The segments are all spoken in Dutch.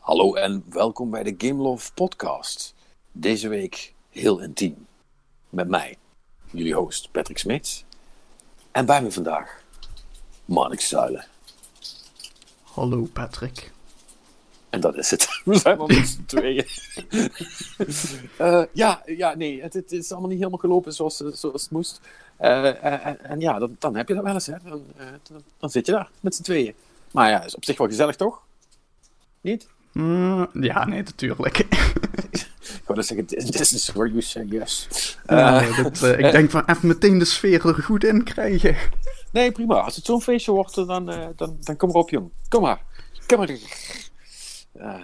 Hallo en welkom bij de Game Love podcast. Deze week heel intiem. Met mij, jullie host Patrick Smits. En bij me vandaag, Marnik Zuilen. Hallo Patrick. En dat is het. We zijn al met z'n tweeën. Eh, ja, ja, nee, het, het is allemaal niet helemaal gelopen zoals, eh, zoals het moest. Eh, en, en ja, dan, dan heb je dat wel eens, hè. Dan, dan, dan zit je daar met z'n tweeën. Maar ja, is op zich wel gezellig, toch? Niet? Mm, ja, nee, natuurlijk. Ik wou zeggen, this is where you say yes. Ja, Eh, dat, eh, ik denk van even meteen de sfeer er goed in krijgen. Nee, prima. Als het zo'n feestje wordt, dan, eh, dan, dan kom maar op, jong. Kom maar. Kom maar. Uh,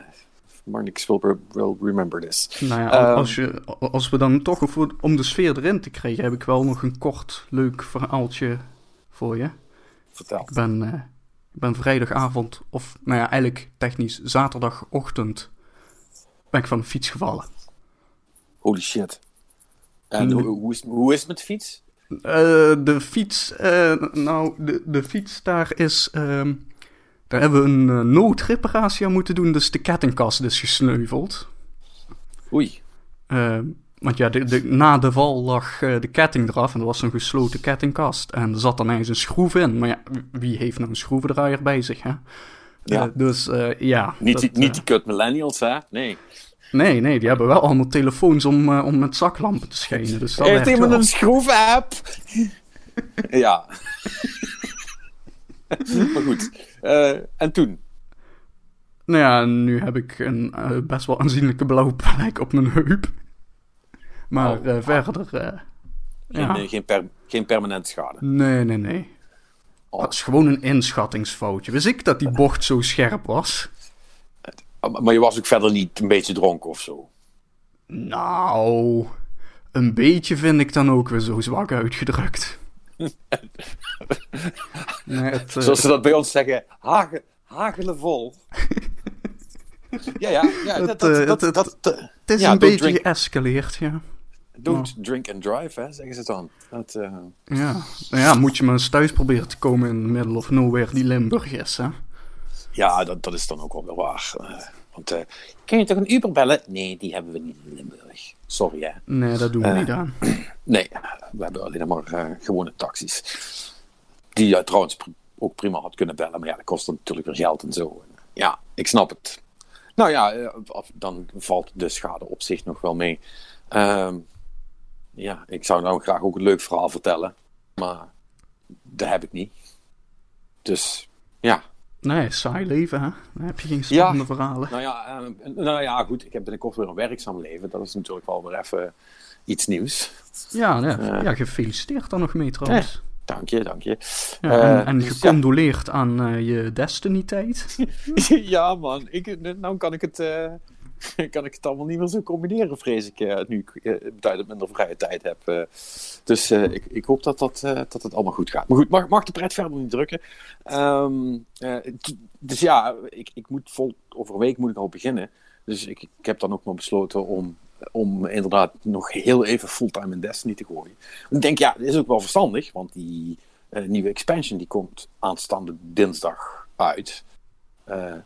Marnix will, will remember this. Nou ja, Ehm. als, je, als we dan toch, voor, om de sfeer erin te krijgen, heb ik wel nog een kort, leuk verhaaltje voor je. Vertel. Ik ben, eh, ben vrijdagavond, of nou ja, eigenlijk technisch zaterdagochtend, ben ik van de fiets gevallen. Holy shit. En hoe, is, hoe is het met de fiets? Eh, de fiets, eh, nou, de, de fiets daar is, ehm, daar hebben we een eh, noodreparatie aan moeten doen, dus de kettingkast is gesneuveld. Oei. Want ja, de, de, na de val lag eh, de ketting eraf en dat was een gesloten kettingkast. En er zat dan ergens een schroef in, maar ja, wie heeft nou een schroevendraaier bij zich, hè? Ja. Eh, dus eh, ja. Niet, dat, die, niet die kut millennials, hè? Nee. nee, nee, die hebben wel allemaal telefoons om, om met zaklampen te schijnen. Dus dat Heeft iemand wel. een schroef-app? ja. maar goed. Eh, en toen? Nou ja, nu heb ik een best wel aanzienlijke blauwe plek op mijn heup. Maar Oh. eh, verder, eh, Geen, ja. geen, per, geen permanente schade. Nee, nee, nee. Oh. Dat is gewoon een inschattingsfoutje. Wist ik dat die bocht zo scherp was? Ah, Maar je was ook verder niet een beetje dronken of zo. Nou, een beetje vind ik dan ook weer zo zwak uitgedrukt. nee, het, eh, Zoals ze dat bij ons zeggen, hagelen vol. ja, ja, ja. Dat, Het, dat, dat, het- dat, dat- het is ja, een beetje drink- geëscaleerd, ja. Don't drink and drive, hè, zeggen ze dan. Dat, eh, Ja. Nou ja, moet je maar eens thuis proberen te komen in the middle of nowhere die Limburg is, hè. ja, dat, dat is dan ook wel weer waar. Eh, want, eh kun je toch een Uber bellen? Nee, die hebben we niet in Limburg. Sorry, hè. Nee, dat doen we niet aan. Nee, we hebben alleen maar gewone taxis. Die je trouwens pr- ook prima had kunnen bellen, maar ja, dat kost natuurlijk weer geld en zo. Ja, ik snap het. Nou ja, dan valt de schade op zich nog wel mee. Ehm, ja, ik zou nou graag ook een leuk verhaal vertellen, maar dat heb ik niet. Dus ja, Nee, saai leven, hè. Dan heb je geen spannende verhalen. nou ja, eh, nou ja, goed, ik heb binnenkort weer een werkzaam leven. Dat is natuurlijk wel weer even iets nieuws. Ja, ja, Eh. ja, gefeliciteerd dan nog mee trouwens. Dank je, dank je. Ja, Eh, en en dus gecondoleerd aan eh, je Destiny-tijd. ja, man. Ik, nou kan ik, het, eh, kan ik het allemaal niet meer zo combineren, vrees ik, eh, nu ik eh, beduidend minder vrije tijd heb. eh. dus eh, ik, ik hoop dat, dat, eh, dat het allemaal goed gaat. Maar goed, mag, mag de pret verder niet drukken. Ehm, eh, dus ja, ik, ik moet vol, over een week moet ik al beginnen. Dus ik, ik heb dan ook maar besloten om, om inderdaad nog heel even fulltime in Destiny te gooien. Ik denk, ja, dat is ook wel verstandig, want die eh, nieuwe expansion die komt aanstaande dinsdag uit. Eh, eh,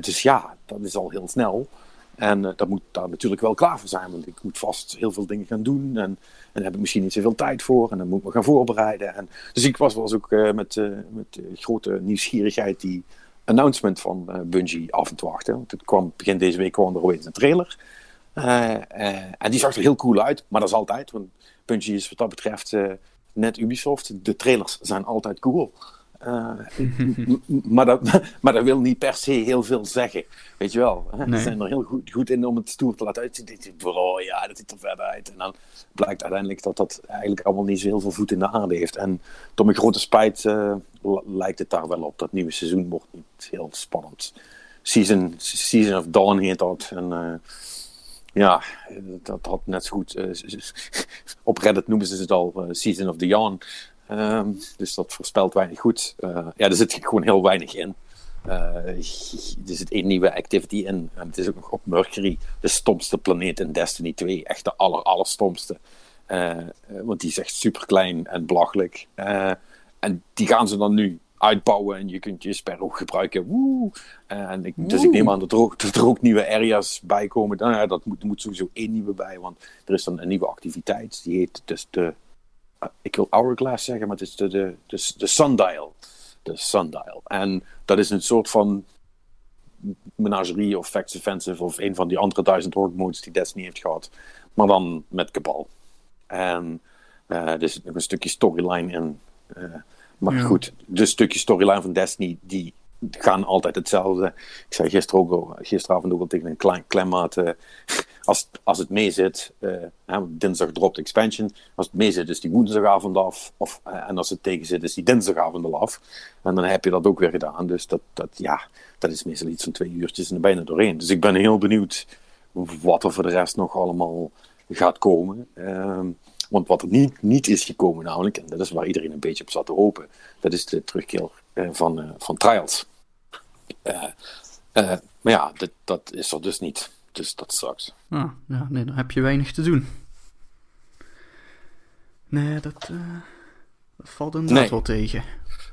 dus ja, dat is al heel snel. En eh, dat moet daar natuurlijk wel klaar voor zijn, want ik moet vast heel veel dingen gaan doen. En, en daar heb ik misschien niet zoveel tijd voor. En dan moet ik me gaan voorbereiden. En, dus ik was, was ook eh, met, eh, met eh, grote nieuwsgierigheid die announcement van eh, Bungie af te wachten. Want het kwam, begin deze week kwam er opeens een trailer. Eh, eh, en die zag er heel cool uit, maar dat is altijd. Want Bungie is wat dat betreft eh, net Ubisoft. De trailers zijn altijd cool. Eh, maar, dat, maar dat wil niet per se heel veel zeggen. Weet je wel? Hè? Nee. Ze zijn er heel goed, goed in om het stoer te laten uitzien. Dit- Oh ja, dat ziet er verder uit. En dan blijkt uiteindelijk dat dat eigenlijk allemaal niet zo heel veel voet in de aarde heeft. En tot mijn grote spijt eh, lijkt het daar wel op. Dat nieuwe seizoen wordt niet heel spannend. Season, Season of Dawn heet dat. En eh, ja, dat had net zo goed. op Reddit noemen ze het al Season of the Yawn. Ehm, dus dat voorspelt weinig goed. Eh, ja, er zit gewoon heel weinig in. Eh, er zit één nieuwe activity in. En het is ook nog op Mercury, de stomste planeet in Destiny 2. Echt de aller, allerstomste. Eh, want die is echt super klein en belachelijk. En die gaan ze dan nu uitbouwen en je kunt je ook gebruiken. Woe. En ik, dus ik neem aan dat er, ook, dat er ook nieuwe areas bij komen. Nou, ja, dat moet, moet sowieso één nieuwe bij, want er is dan een nieuwe activiteit. Die heet dus de, ik wil Hourglass zeggen, maar het is de, de, de, de Sundial. De Sundial. En dat is een soort van menagerie of Facts Offensive of een van die andere duizend horde modes die Destiny heeft gehad. Maar dan met Cabal. En uh, er nog een stukje storyline in. Uh, maar ja. goed, de stukje storyline van Destiny, die gaan altijd hetzelfde. Ik zei gisteren ook al, gisteravond ook al tegen een klein klemmaat. Uh, als, als het mee zit, uh, dinsdag dropt expansion. Als het mee zit, is die woensdagavond af. Of, uh, en als het tegen zit, is die dinsdagavond al af. En dan heb je dat ook weer gedaan. Dus dat, dat, ja, dat is meestal iets van twee uurtjes en er bijna doorheen. Dus ik ben heel benieuwd wat er voor de rest nog allemaal gaat komen. Uh, want wat er niet, niet is gekomen, namelijk, en dat is waar iedereen een beetje op zat te hopen, dat is de terugkeer van, van Trials. Uh, maar ja, dat, dat is er dus niet. Dus dat straks. Ah, ja, nee, dan heb je weinig te doen. Nee, dat, dat valt inderdaad nee. wel tegen.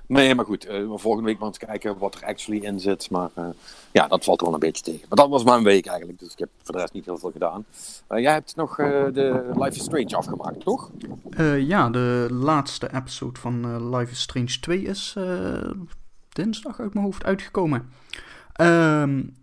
Nee, maar goed, uh, volgende week maar eens kijken wat er actually in zit. Maar uh, ja, dat valt gewoon een beetje tegen. Maar dat was mijn week eigenlijk, dus ik heb voor de rest niet heel veel gedaan. Jij hebt nog de Life is Strange afgemaakt, toch? ja, de laatste episode van Life is Strange 2 is dinsdag uit mijn hoofd uitgekomen. Um,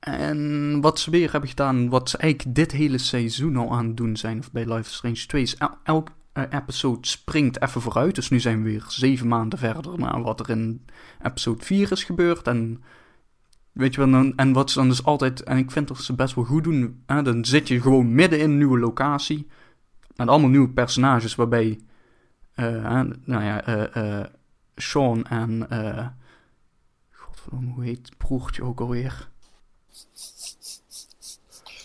en wat ze weer hebben gedaan, wat ze eigenlijk dit hele seizoen al aan het doen zijn, of bij Life Strange 2, is el elk uh, episode springt even vooruit. Dus nu zijn we weer zeven maanden verder naar wat er in episode 4 is gebeurd. En weet je wel, en wat ze dan dus altijd, en ik vind dat ze best wel goed doen, dan zit je gewoon midden in een nieuwe locatie. Met allemaal nieuwe personages waarbij, uh, nou ja, uh, Sean en, godverdomme, hoe heet broertje ook alweer?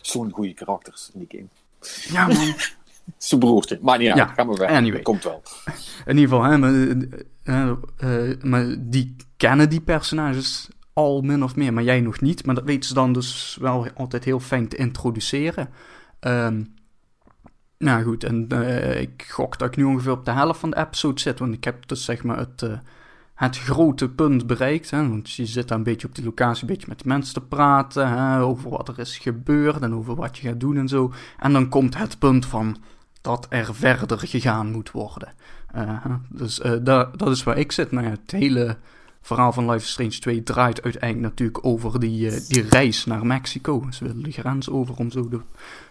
Zo'n goede karakters in die game. Ja, man. Zijn broertje. Maar niet uit. Ja, ga maar weg. Anyway. Komt wel. In ieder geval, hè, maar, uh, uh, maar die kennen die personages al min of meer, maar jij nog niet. Maar dat weten ze dan dus wel altijd heel fijn te introduceren. Um, nou goed, en uh, ik gok dat ik nu ongeveer op de helft van de episode zit. Want ik heb dus zeg maar het, uh, het grote punt bereikt. Hè, want je zit daar een beetje op die locatie, een beetje met mensen te praten. Hè, over wat er is gebeurd en over wat je gaat doen en zo. En dan komt het punt van dat er verder gegaan moet worden. Uh, dus uh, dat, dat is waar ik zit. Nou ja, het hele verhaal van Life is Strange 2 draait uiteindelijk natuurlijk over die, uh, die reis naar Mexico. Ze willen de grens over om zo de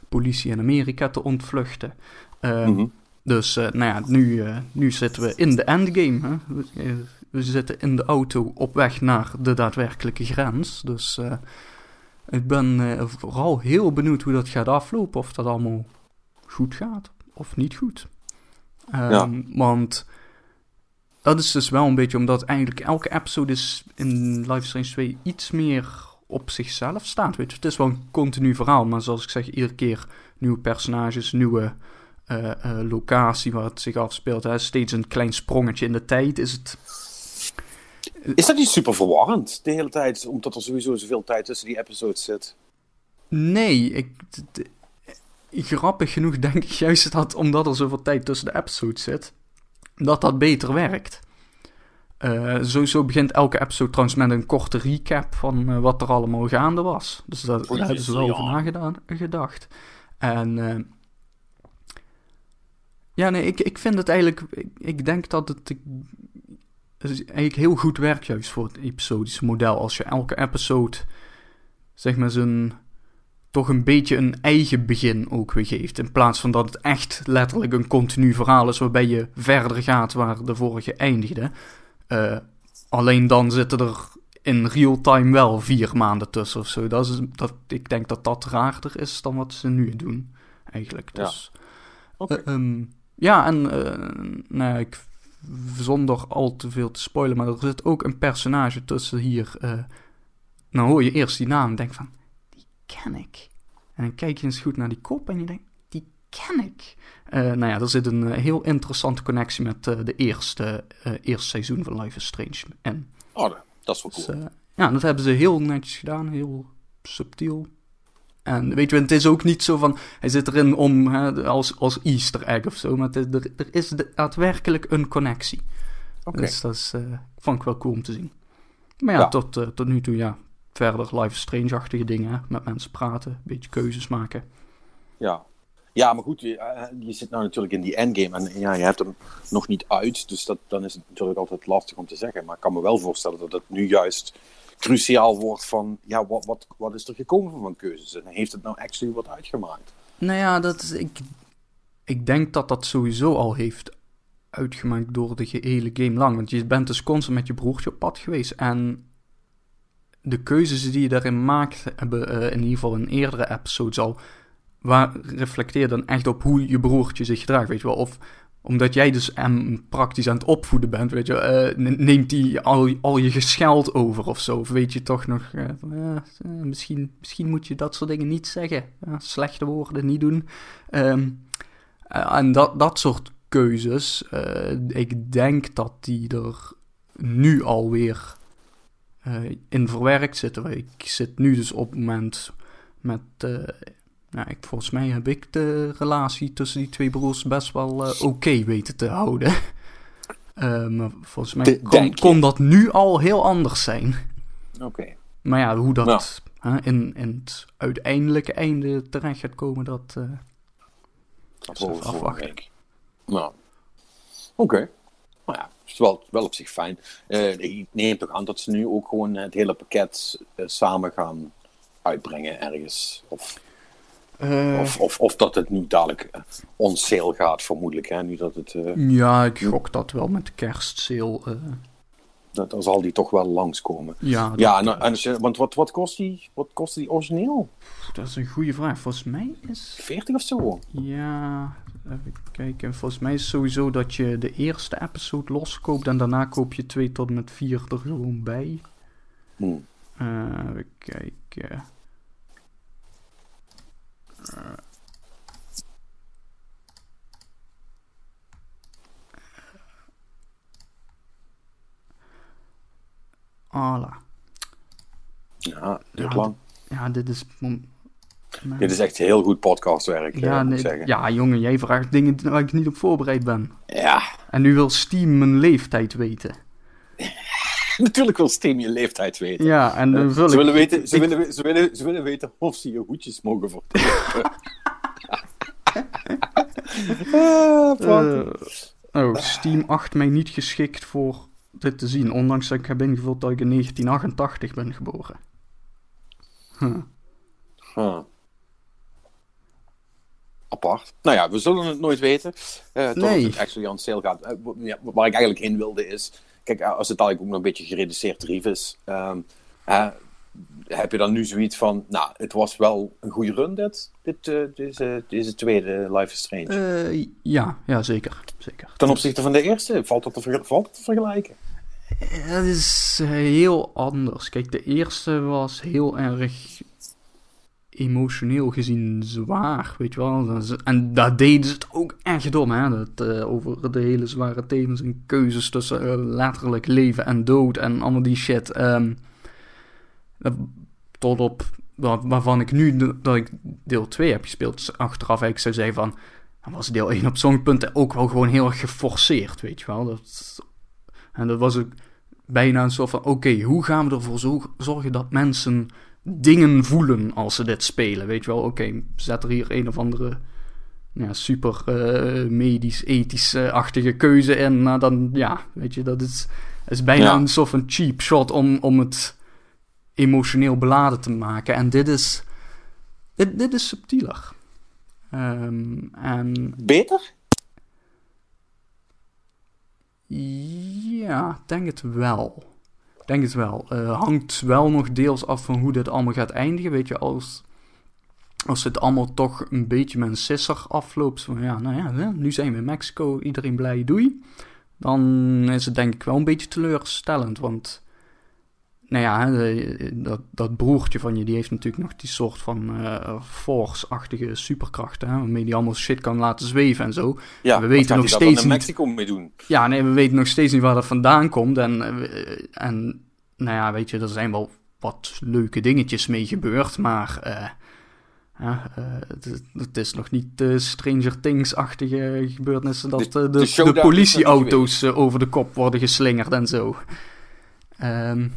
politie in Amerika te ontvluchten. Mm -hmm. Dus nou ja, nu, nu zitten we in de endgame. Hè? We, zitten in de auto op weg naar de daadwerkelijke grens. Dus ik ben vooral heel benieuwd hoe dat gaat aflopen. Of dat allemaal goed gaat of niet goed. Um, ja. Want dat is dus wel een beetje omdat eigenlijk elke episode is in Life Strange 2 iets meer op zichzelf staat. Weet je, het is wel een continu verhaal, maar zoals ik zeg, iedere keer nieuwe personages, nieuwe uh, uh, locatie waar het zich afspeelt. Hè. Steeds een klein sprongetje in de tijd is het. Is dat niet super verwarrend de hele tijd, omdat er sowieso zoveel tijd tussen die episodes zit? Nee, ik, grappig genoeg denk ik juist dat omdat er zoveel tijd tussen de episodes zit, dat dat beter werkt. Uh, sowieso begint elke episode trouwens met een korte recap van uh, wat er allemaal gaande was. Dus dat, daar hebben ze wel over nagedaan, gedacht. En uh, ja, nee, ik, ik vind het eigenlijk, ik, ik denk dat het, het eigenlijk heel goed werkt juist voor het episodische model. Als je elke episode, zeg maar, zijn toch een beetje een eigen begin ook weer geeft. In plaats van dat het echt letterlijk een continu verhaal is waarbij je verder gaat waar de vorige eindigde. Uh, alleen dan zitten er in real time wel vier maanden tussen of zo. Dat is, dat, ik denk dat dat raarder is dan wat ze nu doen, eigenlijk. Dus, ja, okay. uh, um, ja en uh, nou, ik, zonder al te veel te spoilen, maar er zit ook een personage tussen hier. nou hoor je eerst die naam en denk van ken ik. En dan kijk je eens goed naar die kop en je denkt, die ken ik. Uh, nou ja, er zit een uh, heel interessante connectie met uh, de eerste, eerste seizoen van Life is Strange en Oh, dat is wel cool. Dus, ja, dat hebben ze heel netjes gedaan, heel subtiel. En weet je, het is ook niet zo van, hij zit erin om, hè, als, als easter egg of zo, maar er, er is daadwerkelijk een connectie. Oké. Dus dat is, eh, vond ik wel cool om te zien. Maar ja, Ja. Tot, eh, tot nu toe, ja. Verder live strange-achtige dingen. Hè? Met mensen praten, een beetje keuzes maken. Ja. Ja, maar goed, je, eh, je zit nou natuurlijk in die endgame en ja, je hebt hem nog niet uit, dus dat, dan is het natuurlijk altijd lastig om te zeggen. Maar ik kan me wel voorstellen dat het nu juist cruciaal wordt van, ja, wat, wat, wat is er gekomen van keuzes en heeft het nou actually wat uitgemaakt? Nou ja, dat is, ik, ik denk dat dat sowieso al heeft uitgemaakt door de gehele game lang. Want je bent dus constant met je broertje op pad geweest. En de keuzes die je daarin maakt, hebben eh, in ieder geval in eerdere episodes al, waar reflecteer dan echt op hoe je broertje zich gedraagt, weet je wel. Of omdat jij dus hem praktisch aan het opvoeden bent, weet je eh, ne- neemt hij al, al je gescheld over of zo. Of weet je toch nog, eh, eh, misschien, misschien moet je dat soort dingen niet zeggen. Slechte woorden niet doen. Ehm, eh, en dat, dat soort keuzes, ik denk dat die er nu alweer in verwerkt zitten. Ik zit nu dus op het moment met... nou, ik, volgens mij heb ik de relatie tussen die twee broers best wel eh, oké weten te houden. Eh, maar volgens mij kon, dat nu al heel anders zijn. Oké. Maar ja, hoe dat Nou. hè, in, in het uiteindelijke einde terecht gaat komen, dat... eh, Dat volgende afwachten. week. Nou, oké. Nou ja, het is wel, wel op zich fijn. Ik neem toch aan dat ze nu ook gewoon het hele pakket samen gaan uitbrengen ergens. Of, eh, of, of, of dat het nu dadelijk on sale gaat, vermoedelijk. Hè? Nu dat het, eh, Ja, ik gok dat wel met de kerstsale. eh, dat, dan zal die toch wel langskomen. ja, Ja, nou, en want wat, wat, kost die, wat kost die origineel? dat is een goede vraag. Volgens mij is... 40 of zo? Ja, even kijken. Volgens mij is het sowieso dat je de eerste episode loskoopt en daarna koop je 2 tot en met 4 er gewoon bij. Hm. Eh even kijken. Eh. Ala. Ja, duurt Ja, lang. Ja, dit is... Dit is echt heel goed podcastwerk, ja, moet ik zeggen. ja, jongen, jij vraagt dingen waar ik niet op voorbereid ben. ja, En nu wil Steam mijn leeftijd weten. natuurlijk wil Steam je leeftijd weten. Ja, en dan vul Ze ik... willen, weten, ze, willen, ze, willen, ze willen weten of ze je hoedjes mogen verkopen. ah. Eh, oh, Steam acht mij niet geschikt voor dit te zien. Ondanks dat ik heb ingevuld dat ik in 1988 ben geboren. Huh. Huh. Apart. Nou ja, we zullen het nooit weten. eh tot Nee. het actually on sale gaat. Eh, waar ik eigenlijk heen wilde is... Kijk, eh, als het eigenlijk ook nog een beetje gereduceerd tarief is... ehm, eh, heb je dan nu zoiets van... Nou, het was wel een goede run, dit, dit, eh, deze, deze tweede Life is Strange. Eh, ja, ja, zeker. zeker. Ten opzichte van de eerste, valt dat te, valt dat te vergelijken? Het is heel anders. Kijk, de eerste was heel erg emotioneel gezien zwaar, weet je wel. En daar deden ze het ook echt dom, hè. Dat, eh, over de hele zware thema's en keuzes tussen eh, letterlijk leven en dood en allemaal die shit. Ehm, tot op wa- waarvan ik nu dat ik deel 2 heb gespeeld, dus achteraf eigenlijk zou zeggen van... Dan was deel 1 op sommige punten ook wel gewoon heel erg geforceerd, weet je wel. Dat, en dat was ook bijna een soort van: oké, hoe gaan we ervoor zo- zorgen dat mensen dingen voelen als ze dit spelen? Weet je wel, oké, zet er hier een of andere ja, super eh, medisch, ethisch-achtige keuze in. Maar dan, ja, weet je, dat is, is bijna Ja. een soort van cheap shot om, om het emotioneel beladen te maken. En dit is, dit, dit is subtieler. Ehm, en Beter? Ja, denk het wel. Denk het wel. Eh, hangt wel nog deels af van hoe dit allemaal gaat eindigen. Weet je, als, als het allemaal toch een beetje met een sisser afloopt. Van ja, nou ja, nu zijn we in Mexico, iedereen blij, doei. Dan is het denk ik wel een beetje teleurstellend. Want, nou ja, dat, dat broertje van je, die heeft natuurlijk nog die soort van eh force-achtige superkrachten. Hè, waarmee die allemaal shit kan laten zweven en zo. Ja, We weten nog steeds niet- Mexico mee doen. Ja, nee, we weten nog steeds niet waar dat vandaan komt. En, eh, en nou ja, weet je, er zijn wel wat leuke dingetjes mee gebeurd. Maar eh, Ja, eh, het, is- het is nog niet de Stranger Things-achtige gebeurtenissen dat De- de politieauto's over de kop worden geslingerd en zo. Ehm,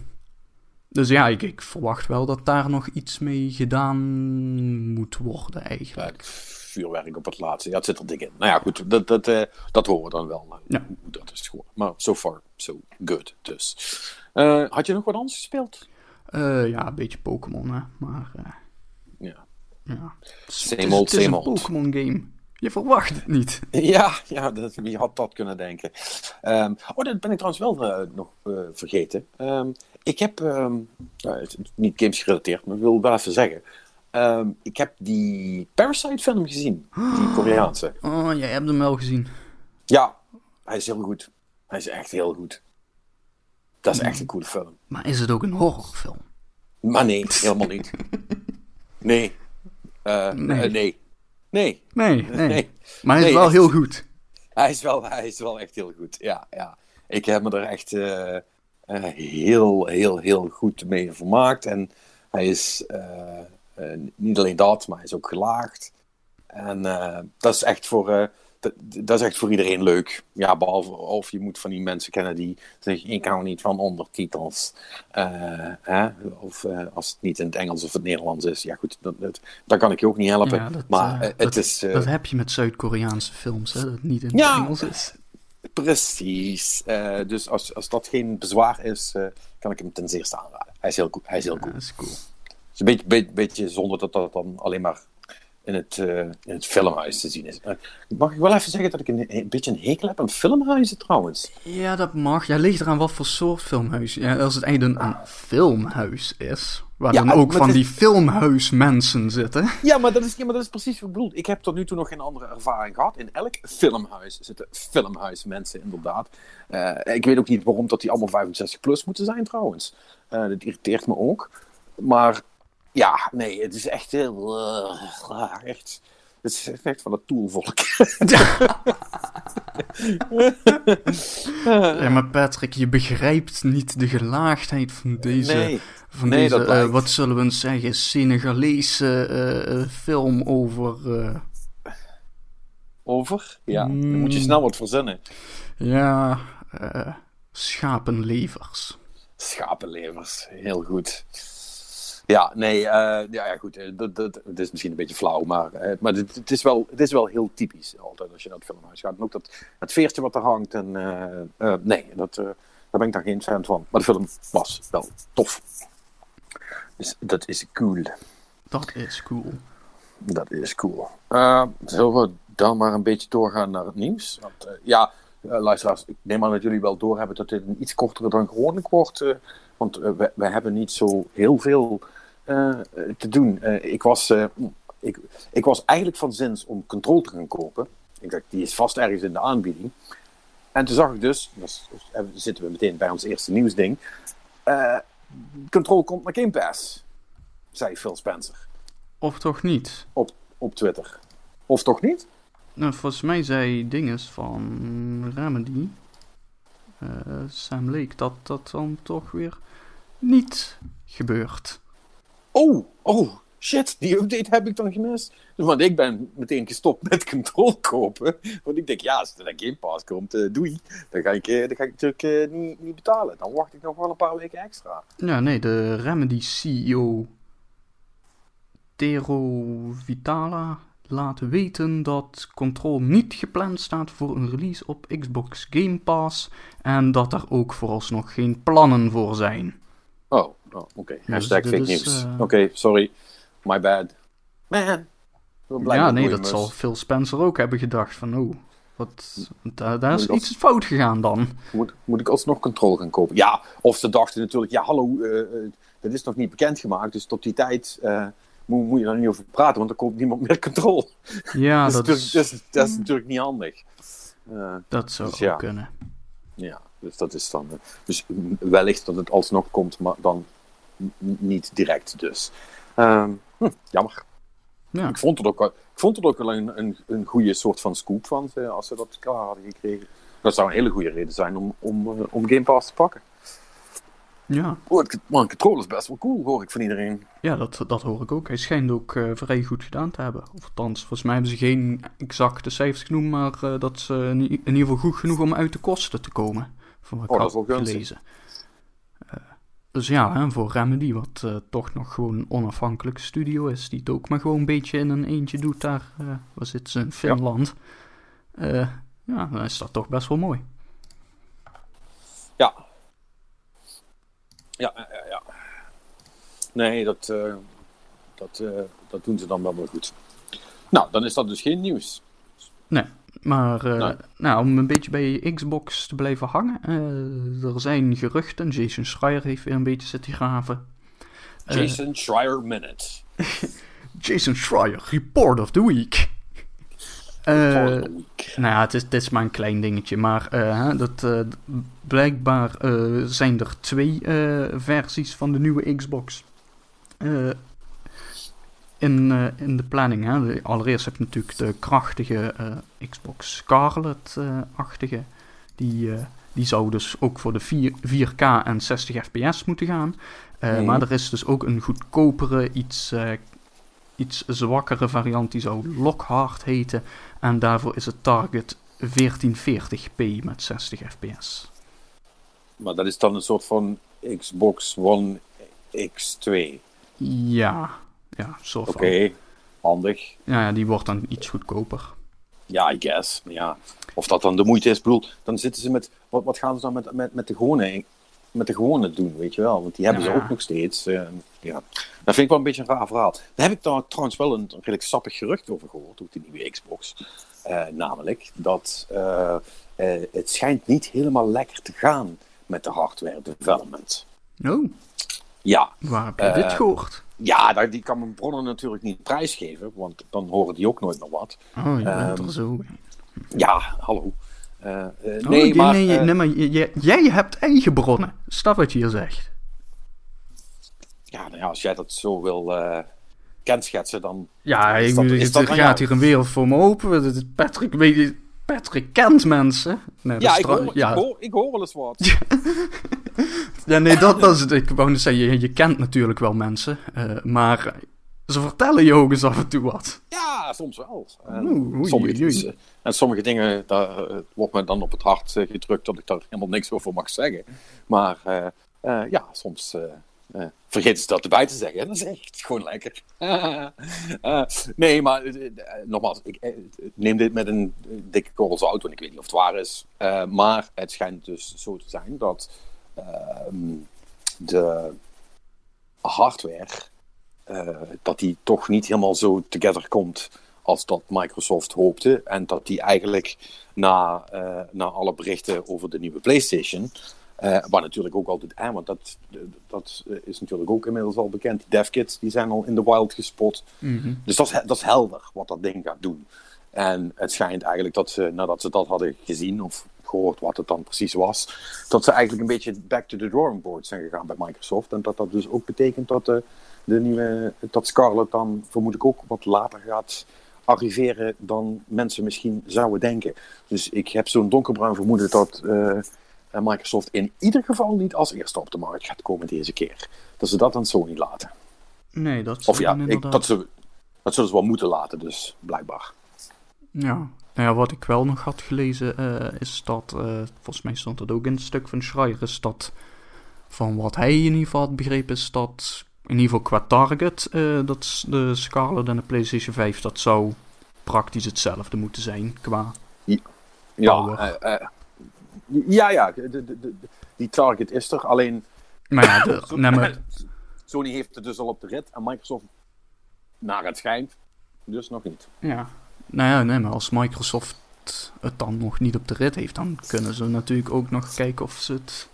dus ja, ik, ik verwacht wel dat daar nog iets mee gedaan moet worden Ja, eigenlijk. het vuurwerk op het laatste. Ja, het zit er dik in. Nou ja, goed, dat, dat, eh, dat horen we dan wel. Ja. Dat is geworden. Maar so far, so good. Dus. Eh, had je nog wat anders gespeeld? Eh, ja, een beetje Pokémon, hè. Maar Ja. ja. Het is- Same het old, het is same old. Pokémon game. Je verwacht het niet. Ja, ja dat, wie had dat kunnen denken? Ehm, oh, dat ben ik trouwens wel eh, nog eh, vergeten. Ehm, ik heb, ehm, nou, het niet games gerelateerd, maar ik wil wel even zeggen. Ik heb die Parasite film gezien, die Koreaanse. Oh, jij hebt hem wel gezien. Ja, hij is heel goed. Hij is echt heel goed. Dat is echt een coole film. Maar is het ook een horrorfilm? Maar nee, helemaal niet. Nee. Eh, Nee. nee. Nee. Nee, nee. Nee. Maar hij is Nee, wel echt. heel goed. Hij is wel, hij is wel echt heel goed. Ja, ja. Ik heb me er echt eh, eh, heel, heel, heel goed mee vermaakt. En hij is eh, niet alleen dat, maar hij is ook gelaagd. En dat, is echt voor, dat, dat is echt voor iedereen leuk. Ja, behalve of je moet van die mensen kennen die zeggen: Ik hou niet van ondertitels. Eh, hè? Of eh, als het niet in het Engels of het Nederlands is. Ja, goed, dat, dat, kan ik je ook niet helpen. Ja, dat, maar eh, het is. dat heb je met Zuid-Koreaanse films, hè, dat het niet in het Ja. Engels is. Precies. Dus als, als dat geen bezwaar is, kan ik hem ten zeerste aanraden. Hij is heel, goed. Hij is heel Ja, cool. dat is cool. Is een beetje, beetje, beetje zonder dat dat dan alleen maar in het, eh, in het filmhuis te zien is. Eh, mag ik wel even zeggen dat ik een, een beetje een hekel heb aan filmhuizen trouwens? Ja, dat mag. Ja, ligt eraan wat voor soort filmhuis. Ja, als het eigenlijk een, een filmhuis is, waar Ja, dan ook van is- die filmhuismensen zitten. Ja maar, dat is, ja, maar dat is precies wat ik bedoel. Ik heb tot nu toe nog geen andere ervaring gehad. In elk filmhuis zitten filmhuismensen inderdaad. Eh, ik weet ook niet waarom dat die allemaal 65 plus moeten zijn trouwens. Dat irriteert me ook. Maar ja, nee, het is echt heel... eh, echt, het is echt van het toolvolk. Ja, maar Patrick, je begrijpt niet de gelaagdheid van deze, Nee, van nee, deze eh, wat zullen we eens zeggen, Senegalese eh, film over... over? Ja, dan moet je snel wat verzinnen. ja, schapenlevers. Schapenlevers, heel goed. Ja, nee, eh, ja, ja, goed. eh, Dat, dat, het is misschien een beetje flauw, maar, eh, maar het, het, is wel, het is wel heel typisch altijd als je naar het filmhuis gaat. En ook dat het veertje wat er hangt. En, nee, dat, daar ben ik dan geen fan van. Maar de film was wel tof. Dus dat is cool. Dat is cool. Dat is cool. Zullen we dan maar een beetje doorgaan naar het nieuws? Want, ja, luisteraars, ik neem aan dat jullie wel doorhebben dat dit een iets kortere dan gewoonlijk wordt. want we, we hebben niet zo heel veel te doen. Eh, ik, was, eh, ik, ik was eigenlijk van zins om Control te gaan kopen. Ik dacht, die is vast ergens in de aanbieding. En toen zag ik dus, dus eh, zitten we meteen bij ons eerste nieuwsding. eh Control komt naar Game Pass, zei Phil Spencer Of toch niet? op, op Twitter. Of toch niet? Nou, volgens mij zei dinges van Remedy, eh, Sam Lake, dat dat dan toch weer niet gebeurt. Oh, oh, shit, die update heb ik dan gemist. Want ik ben meteen gestopt met Control kopen. Want ik denk, ja, als er naar Game Pass komt, eh, doei. Dan ga ik, eh, dan ga ik natuurlijk eh, niet, niet betalen. Dan wacht ik nog wel een paar weken extra. Ja, nee, de Remedy CEO Tero Vitala laat weten dat Control niet gepland staat voor een release op Xbox Game Pass en dat er ook vooralsnog geen plannen voor zijn. Oh, oh oké. Hashtag dit fake is, news. eh, Oké, sorry. My bad. Man. Ja, nee, dat mus. zal Phil Spencer ook hebben gedacht van, oh, wat, daar, daar is iets fout gegaan dan. Moet, moet ik alsnog Control gaan kopen? Ja, of ze dachten natuurlijk, ja hallo, eh, dat is nog niet bekendgemaakt. Dus tot die tijd moet, moet je daar niet over praten, want dan koopt niemand meer Control. Ja, dat, dat, is, dat, is, dat is natuurlijk niet handig. Dat zou dus ja. kunnen. ja, dus dat is dan. dus wellicht dat het alsnog komt, maar dan niet direct dus. Ehm, hm, jammer. Ja. Ik vond het ook wel, ik vond het ook wel een, een, een goede soort van scoop van ze, als ze dat klaar hadden gekregen. Dat zou een hele goede reden zijn om, om, eh, om Game Pass te pakken. Ja, Oh, het, een controller is best wel cool, hoor ik van iedereen. ja dat, dat hoor ik ook. Hij schijnt ook eh, vrij goed gedaan te hebben. Of althans, volgens mij hebben ze geen exacte cijfers genoemd, maar eh, dat is eh, in, ieder geval goed genoeg om uit de kosten te komen. Van wat Oh, ik dat is had wel gunstig. gelezen. Eh, dus ja, voor Remedy, wat eh, toch nog gewoon een onafhankelijke studio is, die het ook maar gewoon een beetje in een eentje doet daar, eh waar zitten ze in Finland. Eh, ja, dan is dat toch best wel mooi. Ja. Ja, ja, ja, ja. Nee, dat, dat, dat doen ze dan wel wel goed. Nou, dan is dat dus geen nieuws. Maar eh, Nee. nou, om een beetje bij Xbox te blijven hangen. eh, er zijn geruchten. Jason Schreier heeft weer een beetje zitten graven. Eh, Jason Schreier Minute. Jason Schreier, Report of the Week. Week. nou ja, het is, het is maar een klein dingetje. Maar dat, blijkbaar zijn er twee versies van de nieuwe Xbox. In, eh, in de planning. Hè. Allereerst heb je natuurlijk de krachtige eh, Xbox Scarlet-achtige. die, eh, die zou dus ook voor de 4, 4K en 60 fps moeten gaan. Maar er is dus ook een goedkopere, iets, iets zwakkere variant. Die zou Lockhart heten. En daarvoor is het target 1440p met 60 fps. Maar dat is dan een soort van Xbox One X2. Ja, ja, soort Oké, handig. Ja, ja, die wordt dan iets goedkoper. Ja, I guess. Ja, of dat dan de moeite is, ik bedoel, dan zitten ze met, wat, wat gaan ze dan met, met, met de gewone, met de gewone doen, weet je wel? Want die hebben Ja. ze ook nog steeds. eh, ja. Dat vind ik wel een beetje een raar verhaal. Daar heb ik daar trouwens wel een redelijk sappig gerucht over gehoord, ook de nieuwe Xbox. Eh, namelijk dat eh, het schijnt niet helemaal lekker te gaan met de hardware development. Oh, Ja, waar heb je dit gehoord? Ja die kan mijn bronnen natuurlijk niet prijsgeven, want dan horen die ook nooit meer wat. Oh, je bent ehm, er zo. Ja, hallo. Oh, nee, maar... nee, nee, maar jij hebt eigen bronnen. Dat wat je hier zegt? Ja, nou ja, als jij dat zo wil kenschetsen, dan... Ja, Is ik, dat- bedoel, is het dat aan gaat hier een wereld voor me open. Dat is Patrick, weet je, Patrick kent mensen. Nee, Ja, ik hoor, ja. Ik, hoor, ik hoor wel eens wat. Ja, nee, dat, dat is het. Ik wou net zeggen, je, je kent natuurlijk wel mensen. eh, maar ze vertellen je ook eens af en toe wat. Ja, soms wel. En, oei, sommige, oei, en sommige dingen, daar eh, wordt me dan op het hart eh, gedrukt dat ik daar helemaal niks over mag zeggen. Maar ja, soms eh vergeten ze dat erbij te zeggen. Zeg ik het gewoon lekker. Eh, nee, maar eh, nogmaals, ik neem dit met een dikke korrel zout, want ik weet niet of het waar is. Maar het schijnt dus zo te zijn dat ehm, de hardware dat die toch niet helemaal zo together komt als dat Microsoft hoopte. En dat die eigenlijk na, na alle berichten over de nieuwe PlayStation. Eh waar natuurlijk ook altijd aan, want dat, dat is natuurlijk ook inmiddels al bekend. Die devkits die zijn al in de wild gespot. Dus dat is, dat is helder wat dat ding gaat doen. En het schijnt eigenlijk dat ze, nadat ze dat hadden gezien of gehoord wat het dan precies was, dat ze eigenlijk een beetje back to the drawing board zijn gegaan bij Microsoft. En dat dat dus ook betekent dat de, de nieuwe, dat Scarlett dan vermoed ik ook wat later gaat arriveren dan mensen misschien zouden denken. Dus ik heb zo'n donkerbruin vermoeden dat eh, Microsoft in ieder geval niet als eerste op de markt gaat komen deze keer. Dat ze dat aan Sony laten. Nee, dat Of ja, ik, dat, ze, dat zullen ze wel moeten laten, dus blijkbaar. Ja. Nou ja, wat ik wel nog had gelezen eh, is dat, eh, volgens mij stond het ook in het stuk van Schreier, is dat van wat hij in ieder geval had begrepen, is dat in ieder geval qua target, eh, dat de Scarlett en de PlayStation 5, dat zou praktisch hetzelfde moeten zijn qua... Ja, Power. eh, ja, ja de, de, de- die target is er. Alleen Maar ja, nee, maar, Sony heeft het dus al op de rit en Microsoft, naar het schijnt, dus nog niet. ja. Nou ja, nee, maar als Microsoft het dan nog niet op de rit heeft, dan kunnen ze natuurlijk ook nog kijken of ze het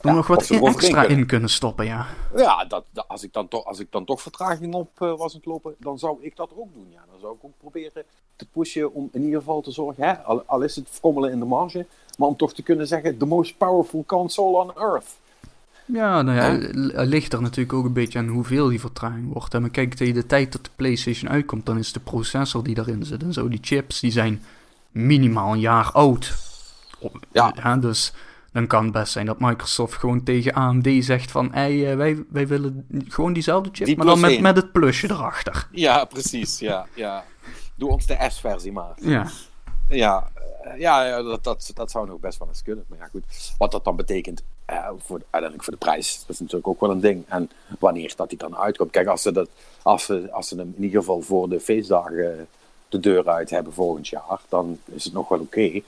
er Ja, nog wat extra kunnen. in kunnen stoppen, ja. Ja, dat, dat- als, ik dan toch, als ik dan toch vertraging op eh, was aan het lopen, dan zou ik dat ook doen. Ja. Dan zou ik ook proberen te pushen om in ieder geval te zorgen, hè, al, al is het frommelen in de marge, maar om toch te kunnen zeggen, the most powerful console on earth. Ja, nou ja, het ligt er natuurlijk ook een beetje aan hoeveel die vertraging wordt. hè. Maar kijk, tegen de tijd dat de PlayStation uitkomt, dan is de processor die daarin zit en zo, die chips, die zijn minimaal een jaar oud. Ja. Ja, dus dan kan het best zijn dat Microsoft gewoon tegen AMD zegt van... Hey, eh, wij, wij willen gewoon diezelfde chip, Die maar dan met, met het plusje erachter. Ja, precies. Ja, ja. Doe ons de S-versie maar. Ja, Ja, ja, ja dat, dat, dat zou nog best wel eens kunnen. Maar ja, goed. Wat dat dan betekent eh, voor, uiteindelijk voor de prijs, dat is natuurlijk ook wel een ding. En wanneer dat die dan uitkomt. Kijk, als ze, dat, als ze, als ze hem in ieder geval voor de feestdagen de deur uit hebben volgend jaar, dan is het nog wel oké.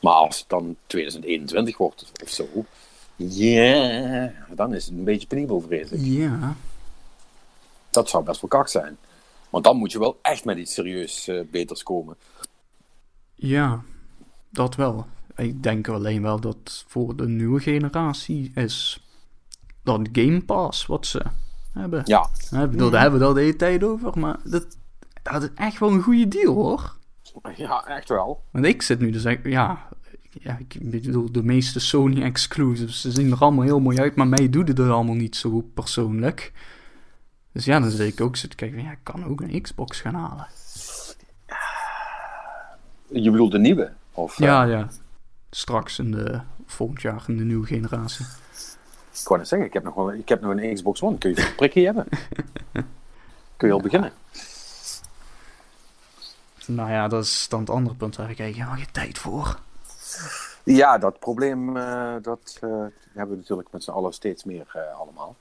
Maar als het dan 2021 wordt of zo, ja, dan is het een beetje penibel, vrees ik. ja. Dat zou best wel kak zijn. Want dan moet je wel echt met iets serieus eh, beters komen. Ja, dat wel. Ik denk alleen wel dat voor de nieuwe generatie is dat Game Pass wat ze hebben. Ja, Ik bedoel, daar hebben we het al de hele tijd over, maar dat, dat is echt wel een goede deal hoor. ja echt wel. Want ik zit nu dus echt, ja, ja, ik bedoel, de meeste Sony exclusives, ze zien er allemaal heel mooi uit, maar mij doet het er allemaal niet zo persoonlijk. Dus ja, dan zit ik ook zitten kijken, van, ja, ik kan ook een Xbox gaan halen. Je bedoelt de nieuwe? Of, eh, Ja, ja. Straks in de, volgend jaar in de nieuwe generatie. Ik wou net zeggen, ik heb nog, wel, ik heb nog een Xbox One. Kun je een prikje hebben? Kun je al beginnen? Nou ja, dat is dan het andere punt waar ik eigenlijk helemaal geen tijd voor. Ja, dat probleem eh, dat, eh, hebben we natuurlijk met z'n allen steeds meer allemaal.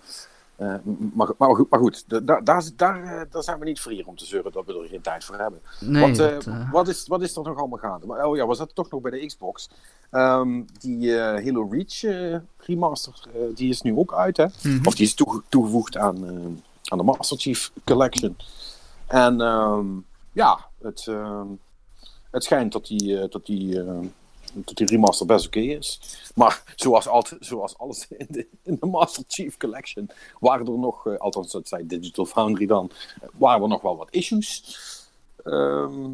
Eh, maar, maar, goed, maar goed, da- da- daar, daar, eh, daar zijn we niet voor hier om te zeuren dat we er geen tijd voor hebben. Nee, wat, eh, dat, wat, is, wat is er nog allemaal gaande? Maar, oh ja, we zaten toch nog bij de Xbox. Ehm, die Halo Reach remaster, die is nu ook uit, hè? mhm. Of die is toege- toegevoegd aan, aan de Master Chief Collection. En ehm, ja, het, ehm, het schijnt dat die, dat, die, dat die remaster best oké is. Maar zoals, altijd, zoals alles in de, Master Chief Collection waren er nog, eh, althans dat zei Digital Foundry dan, eh, waren er nog wel wat issues. Ehm,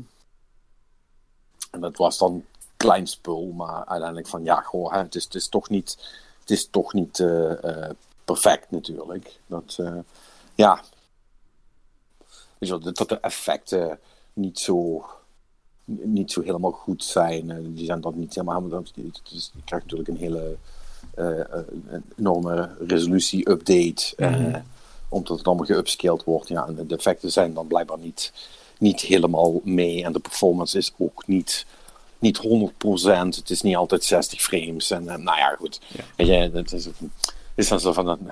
en dat was dan klein spul, maar uiteindelijk van ja, goh, het, is, toch niet, het is toch niet eh, perfect natuurlijk. Dat, ja, wel, dat de effecten niet zo, niet zo helemaal goed zijn. Eh, Die zijn dan niet helemaal. dat- het is- Je krijgt natuurlijk een hele eh, eh, een enorme resolutie-update. Mhm. omdat het allemaal geupscaled wordt. Ja, en de effecten zijn dan blijkbaar niet, niet helemaal mee. En de performance is ook niet, niet 100%. Het is niet altijd 60 frames. En nou ja, goed. Ja. Je, het is, het is dan zo van. een-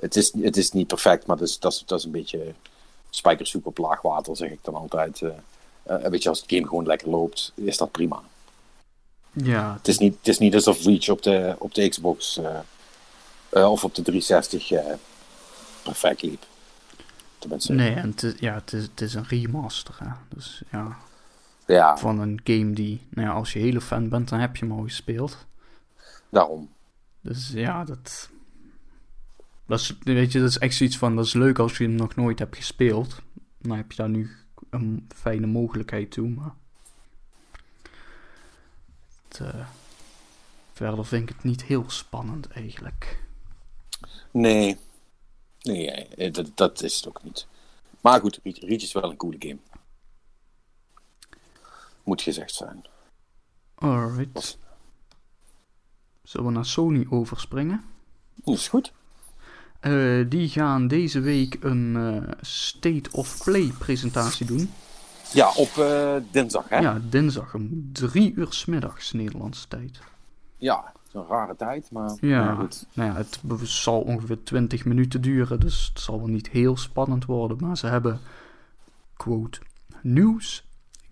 Het is, het is niet perfect, maar dat is, dat is, dat is een beetje spijkersoep op laag water, zeg ik dan altijd. Eh eh, weet je, als het game gewoon lekker loopt, is dat prima. ja, Het is niet, het is niet alsof Reach op de, op de Xbox eh, eh, of op de 360 eh, perfect liep. Tenminste, nee, en het is, ja, het is, het is een remaster, hè. Dus ja, ja, van een game die, nou ja, als je hele fan bent, dan heb je hem al gespeeld. daarom. Dus ja, dat... Dat is, weet je, dat is echt zoiets van, dat is leuk als je hem nog nooit hebt gespeeld. Dan heb je daar nu een fijne mogelijkheid toe, maar... Het, eh, verder vind ik het niet heel spannend, eigenlijk. Nee, nee eh, dat, dat is het ook niet. Maar goed, Reach is wel een coole game. Moet gezegd zijn. Alright. Zullen we naar Sony overspringen? Dat is goed. Eh, die gaan deze week een eh, State of Play presentatie doen. Ja, op eh, dinsdag, hè? Ja, dinsdag om drie uur 's middags Nederlandse tijd. Ja, het is een rare tijd, maar Ja, goed. nou ja, het zal ongeveer 20 minuten duren, dus het zal wel niet heel spannend worden. Maar ze hebben, quote, nieuws,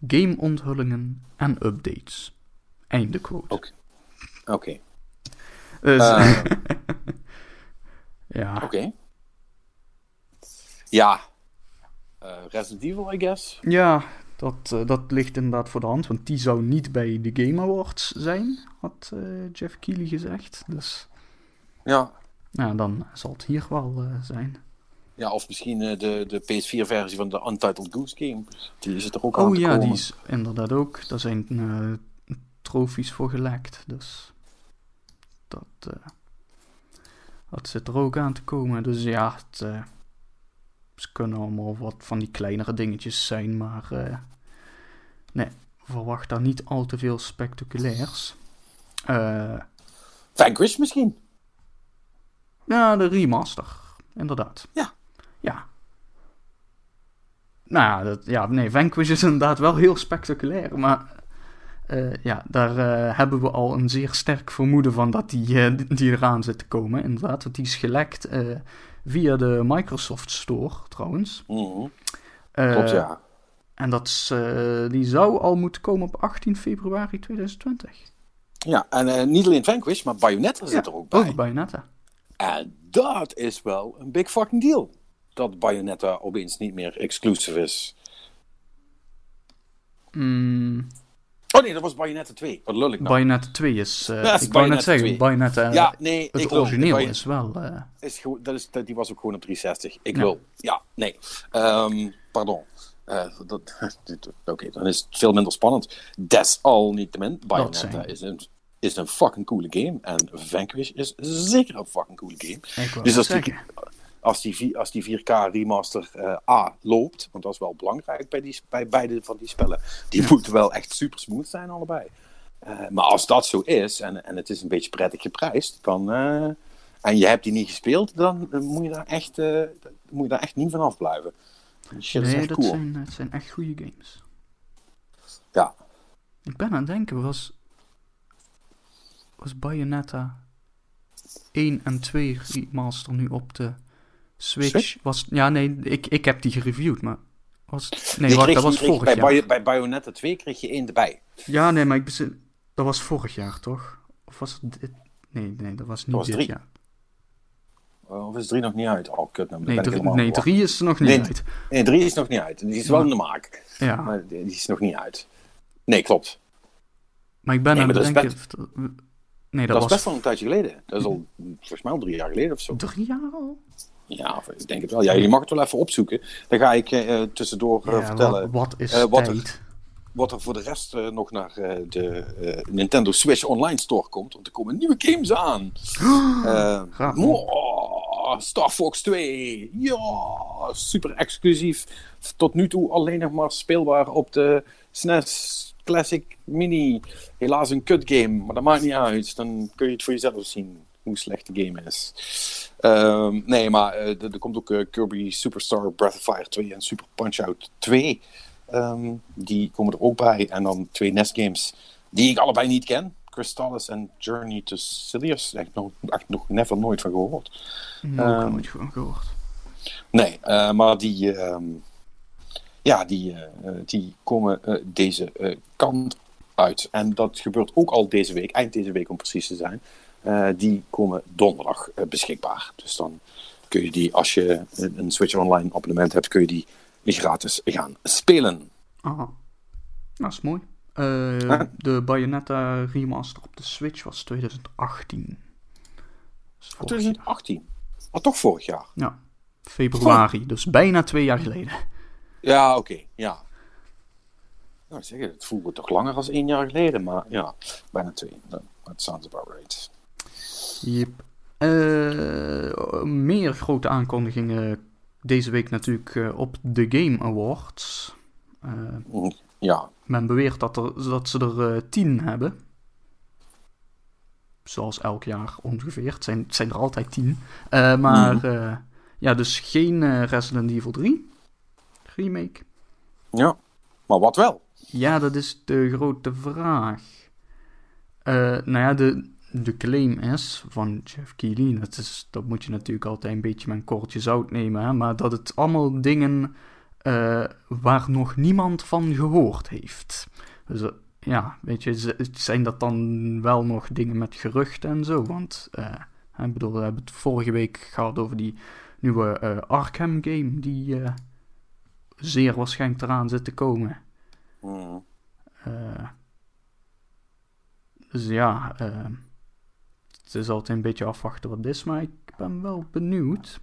gameonthullingen en updates. Einde quote. Oké. Oké. Dus, ja, Oké. Ja. Eh, Resident Evil, I guess. ja dat, eh, dat ligt inderdaad voor de hand, want die zou niet bij de Game Awards zijn, had eh, Jeff Keighley gezegd. Dus Ja. nou, dan zal het hier wel zijn. Ja, of misschien de, de PS4-versie van de Untitled Goose Game. Die is er ook aan Oh te ja, komen. die is inderdaad ook. Daar zijn trofies voor gelekt. Dus dat, dat zit er ook aan te komen. Dus ja, het, eh, ze kunnen allemaal wat van die kleinere dingetjes zijn. Maar eh, nee, verwacht daar niet al te veel spectaculairs. Eh, Vanquish misschien? Ja, de remaster. Inderdaad. Ja. Ja. Nou ja, dat, ja, nee, Vanquish is inderdaad wel heel spectaculair, maar eh, ja, daar eh, hebben we al een zeer sterk vermoeden van dat die, eh, die eraan zit te komen, inderdaad. Want die is gelekt via de Microsoft Store, trouwens. Mhm. Klopt, ja. En dat is, die zou al moeten komen op 18 februari 2020. Ja, en niet alleen Vanquish, maar Bayonetta zit er ook bij. Ook Bayonetta. En dat is wel een big fucking deal. Dat Bayonetta opeens niet meer exclusive is. Mm. Oh nee, dat was Bayonetta 2. Wat lul ik nou? Bayonetta 2 is... Uh, ja, ik wou net zeggen, 2. Bayonetta... Ja, nee, het ik origineel wil, is wel... Uh... Is, dat is, die was ook gewoon op 360. Ik ja. wil... Ja, nee. Um, pardon. Uh, Oké, okay, dan is het veel minder spannend. Desalniettemin, Bayonetta is een is een fucking coole game. En Vanquish is zeker een fucking coole game. Dus als die, als, die, als die 4K remaster uh, A loopt, want dat is wel belangrijk bij, die, bij beide van die spellen, die moeten wel echt super smooth zijn allebei. Uh, maar als dat zo is, en, en het is een beetje prettig geprijsd, dan, uh, en je hebt die niet gespeeld, dan moet je daar echt, moet je daar echt niet van afblijven. Shit, nee, dat, cool. zijn, dat zijn echt goede games. Ja. Ik ben aan het denken, was was Bayonetta 1 en 2 remaster nu op de Switch? Was, ja, nee, ik, ik heb die gereviewd, maar... Was, nee, dat was vorig bij, jaar. Bij Bayonetta 2 kreeg je één erbij. Ja, nee, maar ik bezin, dat was vorig jaar, toch? Of was het dit? Nee, nee, dat was niet dat was dit drie. jaar. Of is 3 nog niet uit? Oh, kut. Nou, nee, 3 nee, is nog niet nee, uit. Nee, 3 is nog niet uit. Die is wel in de maak. Ja. Maar die is nog niet uit. Nee, klopt. Maar ik ben nee, aan het denken... Nee, dat, dat was best wel een tijdje geleden. Dat is al volgens mij al drie jaar geleden of zo. Drie jaar al? Ja, ik denk het wel. Ja, je mag het wel even opzoeken. Dan ga ik uh, tussendoor ja, vertellen. Wat, is uh, wat, er, wat er voor de rest nog naar de Nintendo Switch Online Store komt. Want er komen nieuwe games aan. oh, Star Fox 2. Ja, super exclusief. Tot nu toe alleen nog maar speelbaar op de SNES Classic Mini. Helaas een kut game, maar dat maakt niet uit. Dan kun je het voor jezelf zien hoe slecht de game is. Um, nee, maar uh, er, komt ook uh, Kirby Superstar Breath of Fire 2 en Super Punch-Out 2. Um, die komen er ook bij. En dan twee NES games die ik allebei niet ken. Crystallis en Journey to Silius. Echt nog, echt nog never nooit van gehoord. Nee, um, nooit van gehoord. Nee, uh, maar die... Um, ja, die, uh, die komen uh, deze kant uit. En dat gebeurt ook al deze week, eind deze week om precies te zijn. Die komen donderdag beschikbaar. Dus dan kun je die, als je een Switch Online abonnement hebt, kun je die gratis gaan spelen. Aha, dat is mooi. De Bayonetta remaster op de Switch was 2018. Was 2018? Maar toch vorig jaar? Ja, februari, dus bijna twee jaar geleden. Ja, oké, okay, ja. Nou, zeg, het voelde toch langer dan één jaar geleden, maar ja, bijna twee. Dat sounds about right. Yep. Uh, meer grote aankondigingen deze week natuurlijk uh, op de Game Awards. Uh, ja. Men beweert dat, er, dat ze er tien hebben. Zoals elk jaar ongeveer. Het zijn, het zijn er altijd tien. maar mm. ja, dus geen Resident Evil 3 remake. Ja, maar wat wel? Ja, dat is de grote vraag. Nou ja, de, de claim is van Jeff Keighley, dat, is, dat moet je natuurlijk altijd een beetje met een kortje zout nemen, hè, maar dat het allemaal dingen uh, waar nog niemand van gehoord heeft. Dus uh, ja, weet je, zijn dat dan wel nog dingen met geruchten en zo? Want, ik bedoel, we hebben het vorige week gehad over die nieuwe Arkham game, die zeer waarschijnlijk eraan zit te komen. Uh, dus ja, uh, het is altijd een beetje afwachten wat is, maar ik ben wel benieuwd.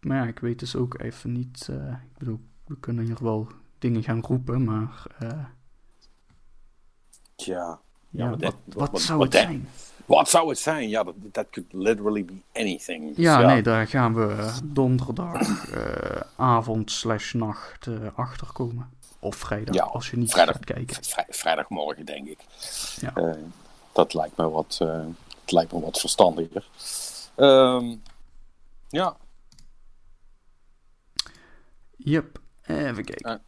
Maar ja, ik weet dus ook even niet. Uh, ik bedoel, we kunnen hier wel dingen gaan roepen, maar. Tja. Ja, wat, wat, wat, wat, zou het zijn? Wat zou het zijn? Ja, dat, that could literally be anything. Dus ja, nee, daar gaan we donderdag uh, avond slash nacht uh, achter komen. Of vrijdag, Ja, als je niet vrijdag. gaat kijken. Vrij- vrijdagmorgen, denk ik. Ja. Eh, dat lijkt me wat, eh, het lijkt me wat verstandiger. Ehm, ja, Yep, even kijken.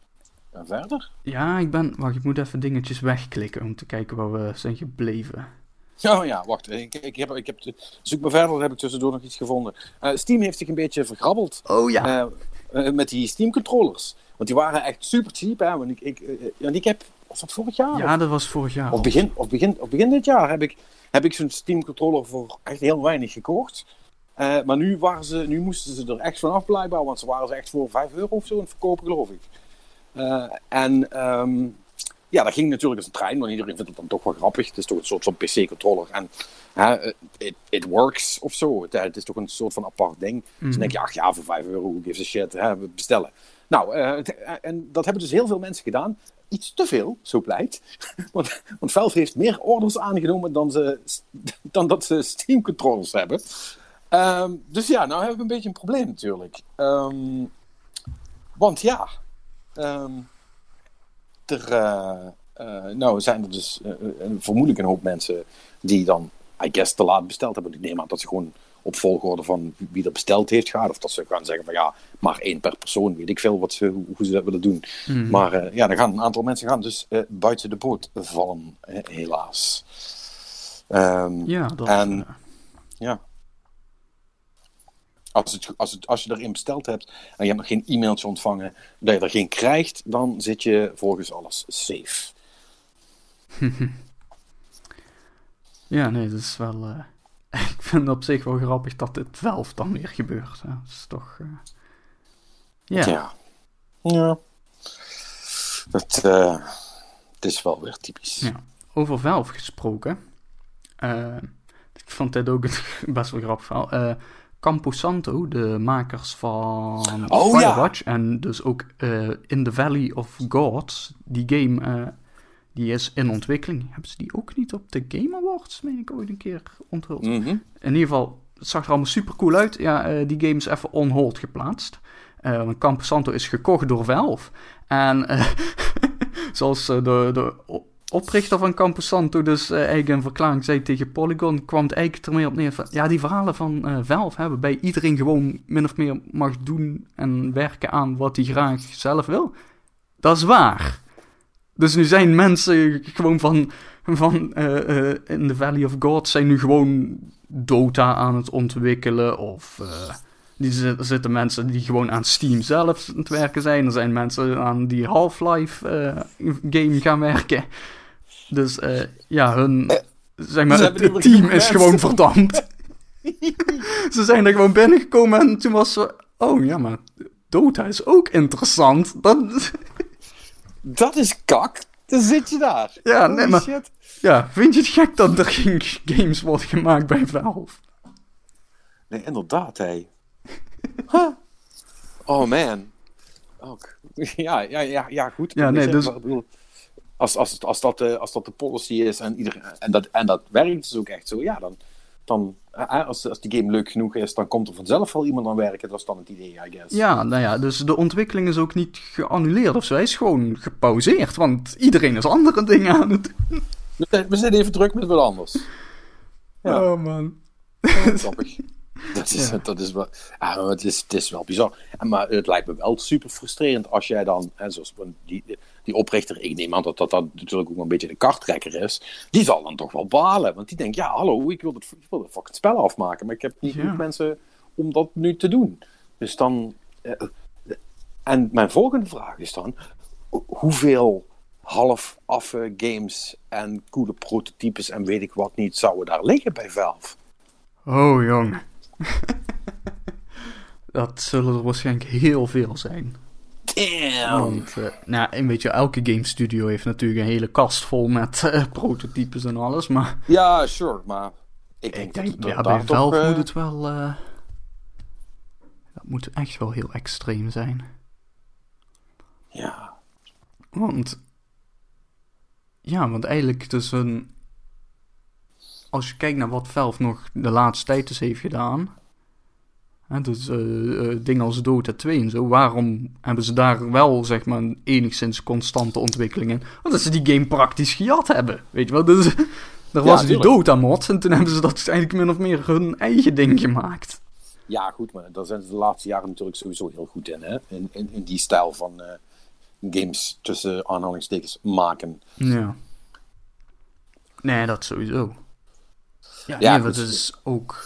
en verder? Ja, ik ben... Wacht, ik moet even dingetjes wegklikken om te kijken waar we zijn gebleven. Oh ja, wacht. Ik, ik heb, ik heb, zoek maar verder, heb ik tussendoor nog iets gevonden. Steam heeft zich een beetje vergrabbeld Oh ja. met die Steam controllers. Want die waren echt super cheap. Hè? Want ik, ik, eh, ja, ik heb, was dat vorig jaar? ja, dat was vorig jaar. Of begin, of begin, of begin dit jaar heb ik, heb ik zo'n Steam controller voor echt heel weinig gekocht. Eh, maar nu, waren ze, nu moesten ze er echt vanaf blijkbaar, want ze waren ze echt voor 5 euro of zo aan het verkopen, geloof ik. Eh, en ehm, ja, dat ging natuurlijk als een trein, want iedereen vindt het dan toch wel grappig. Het is toch een soort van PC-controller en hè, it, it works of zo. Het, het is toch een soort van apart ding. Dus dan denk je, ach ja, voor 5 euro, gives a shit, hè, we bestellen. Nou, eh, eh, en dat hebben dus heel veel mensen gedaan. Iets te veel, zo blijkt. Want, want Valve heeft meer orders aangenomen dan, ze, dan dat ze Steam controllers hebben. Ehm, dus ja, nou hebben we een beetje een probleem natuurlijk. Ehm, want ja, ehm, er eh, nou zijn er dus eh, vermoedelijk een hoop mensen die dan, I guess, te laat besteld hebben. Ik neem aan dat ze gewoon op volgorde van wie er besteld heeft gaat. Of dat ze gaan zeggen van ja, maar één per persoon, weet ik veel wat ze, hoe, ze dat willen doen. Mhm. Maar eh, ja, dan gaan een aantal mensen gaan dus eh, buiten de boot vallen, eh, helaas. Ehm, Ja, dat... En- ja. Als, het, als, het, als je erin besteld hebt en je hebt nog geen e-mailtje ontvangen, dat je er geen krijgt, dan zit je volgens alles safe. ja, nee, dat is wel... ik vind het op zich wel grappig dat dit Valve dan weer gebeurt. hè. Dat is toch... eh, Ja. Ja. Ja. Het, eh, het is wel weer typisch. Ja. Over Valve gesproken. eh, ik vond dit ook best wel grappig verhaal. Eh, Campo Santo, de makers van Oh, ja. Firewatch en dus ook In the Valley of Gods, die game, die is in ontwikkeling. Hebben ze die ook niet op de Game Awards, meen ik, ooit een keer onthuld? Mhm. In ieder geval, het zag er allemaal super cool uit. Ja, eh, die game is even on hold geplaatst. Want Campo Santo is gekocht door Valve. En eh, zoals de, de oprichter van Campo Santo dus eigenlijk een verklaring zei tegen Polygon, kwam het eigenlijk ermee op neer van, ja, die verhalen van eh Valve hebben bij iedereen gewoon min of meer mag doen en werken aan wat hij graag zelf wil. Dat is waar. Dus nu zijn mensen gewoon van, van eh, eh, in the Valley of God zijn nu gewoon Dota aan het ontwikkelen of eh, die zit- er zitten mensen die gewoon aan Steam zelf aan het werken zijn. Er zijn mensen aan die Half-Life game gaan werken. Dus ja, hun zeg maar, het, het team is gewoon verdampt. ze zijn er gewoon binnengekomen en toen was ze, oh ja, maar Dota is ook interessant. Dat, Dat is kak. Dan zit je daar. Ja, Holy nee, maar- shit. Ja, vind je het gek dat er geen games worden gemaakt bij Valve? Nee, inderdaad, hé. Huh. Oh man. Ook. Ja, ja, ja, ja, goed. Ja, nee, dus- bedoel, Als, als, als, dat, eh, als dat de policy is en, iedereen, en, dat, en dat werkt dus ook echt zo, ja, dan. Dan als, als die game leuk genoeg is, dan komt er vanzelf wel iemand aan werken. Dat is dan het idee, I guess. Ja, nou ja, dus de ontwikkeling is ook niet geannuleerd of zo. Hij is gewoon gepauzeerd, want iedereen is andere dingen aan het doen. We zijn- even druk met wat anders. Ja. Oh man. Grappig. Dat is, Ja. dat is wel, ja, maar het, is, het is wel bizar. En, maar het lijkt me wel super frustrerend als jij dan, hè, zoals die, die oprichter, ik neem aan dat, dat dat natuurlijk ook een beetje de karttrekker is, die zal dan toch wel balen. Want die denkt, ja, hallo, ik wil het, ik wil het fucking spel afmaken, maar ik heb niet Ja. genoeg mensen om dat nu te doen. Dus dan. eh, en mijn volgende vraag is dan: hoeveel half affe games en coole prototypes en weet ik wat niet zouden daar liggen bij Valve? Oh jong. dat zullen er waarschijnlijk heel veel zijn. Damn! Want, eh, nou, en weet je, elke game studio heeft natuurlijk een hele kast vol met eh, prototypes en alles. Maar Ja, sure, maar ik denk, ik denk, dat, dat ja, bij toch, Valve eh, moet het wel... dat moet echt wel heel extreem zijn. Ja, Want. Ja, want eigenlijk dus een. Als je kijkt naar wat Valve nog de laatste tijd dus heeft gedaan. Hè, dus eh, eh, dingen als Dota 2 en zo. Waarom hebben ze daar wel, zeg maar, een enigszins constante ontwikkeling in? Omdat ze die game praktisch gejat hebben. Weet je wel? Dus, er was die. Dota-mod en toen hebben ze dat eigenlijk min of meer hun eigen ding gemaakt. Ja, goed, maar daar zijn ze de laatste jaren natuurlijk sowieso heel goed in. Hè? In, in, in die stijl van eh, games tussen aanhalingstekens maken. Ja. Nee, dat sowieso. Ja, Ja, nee, want het is ook...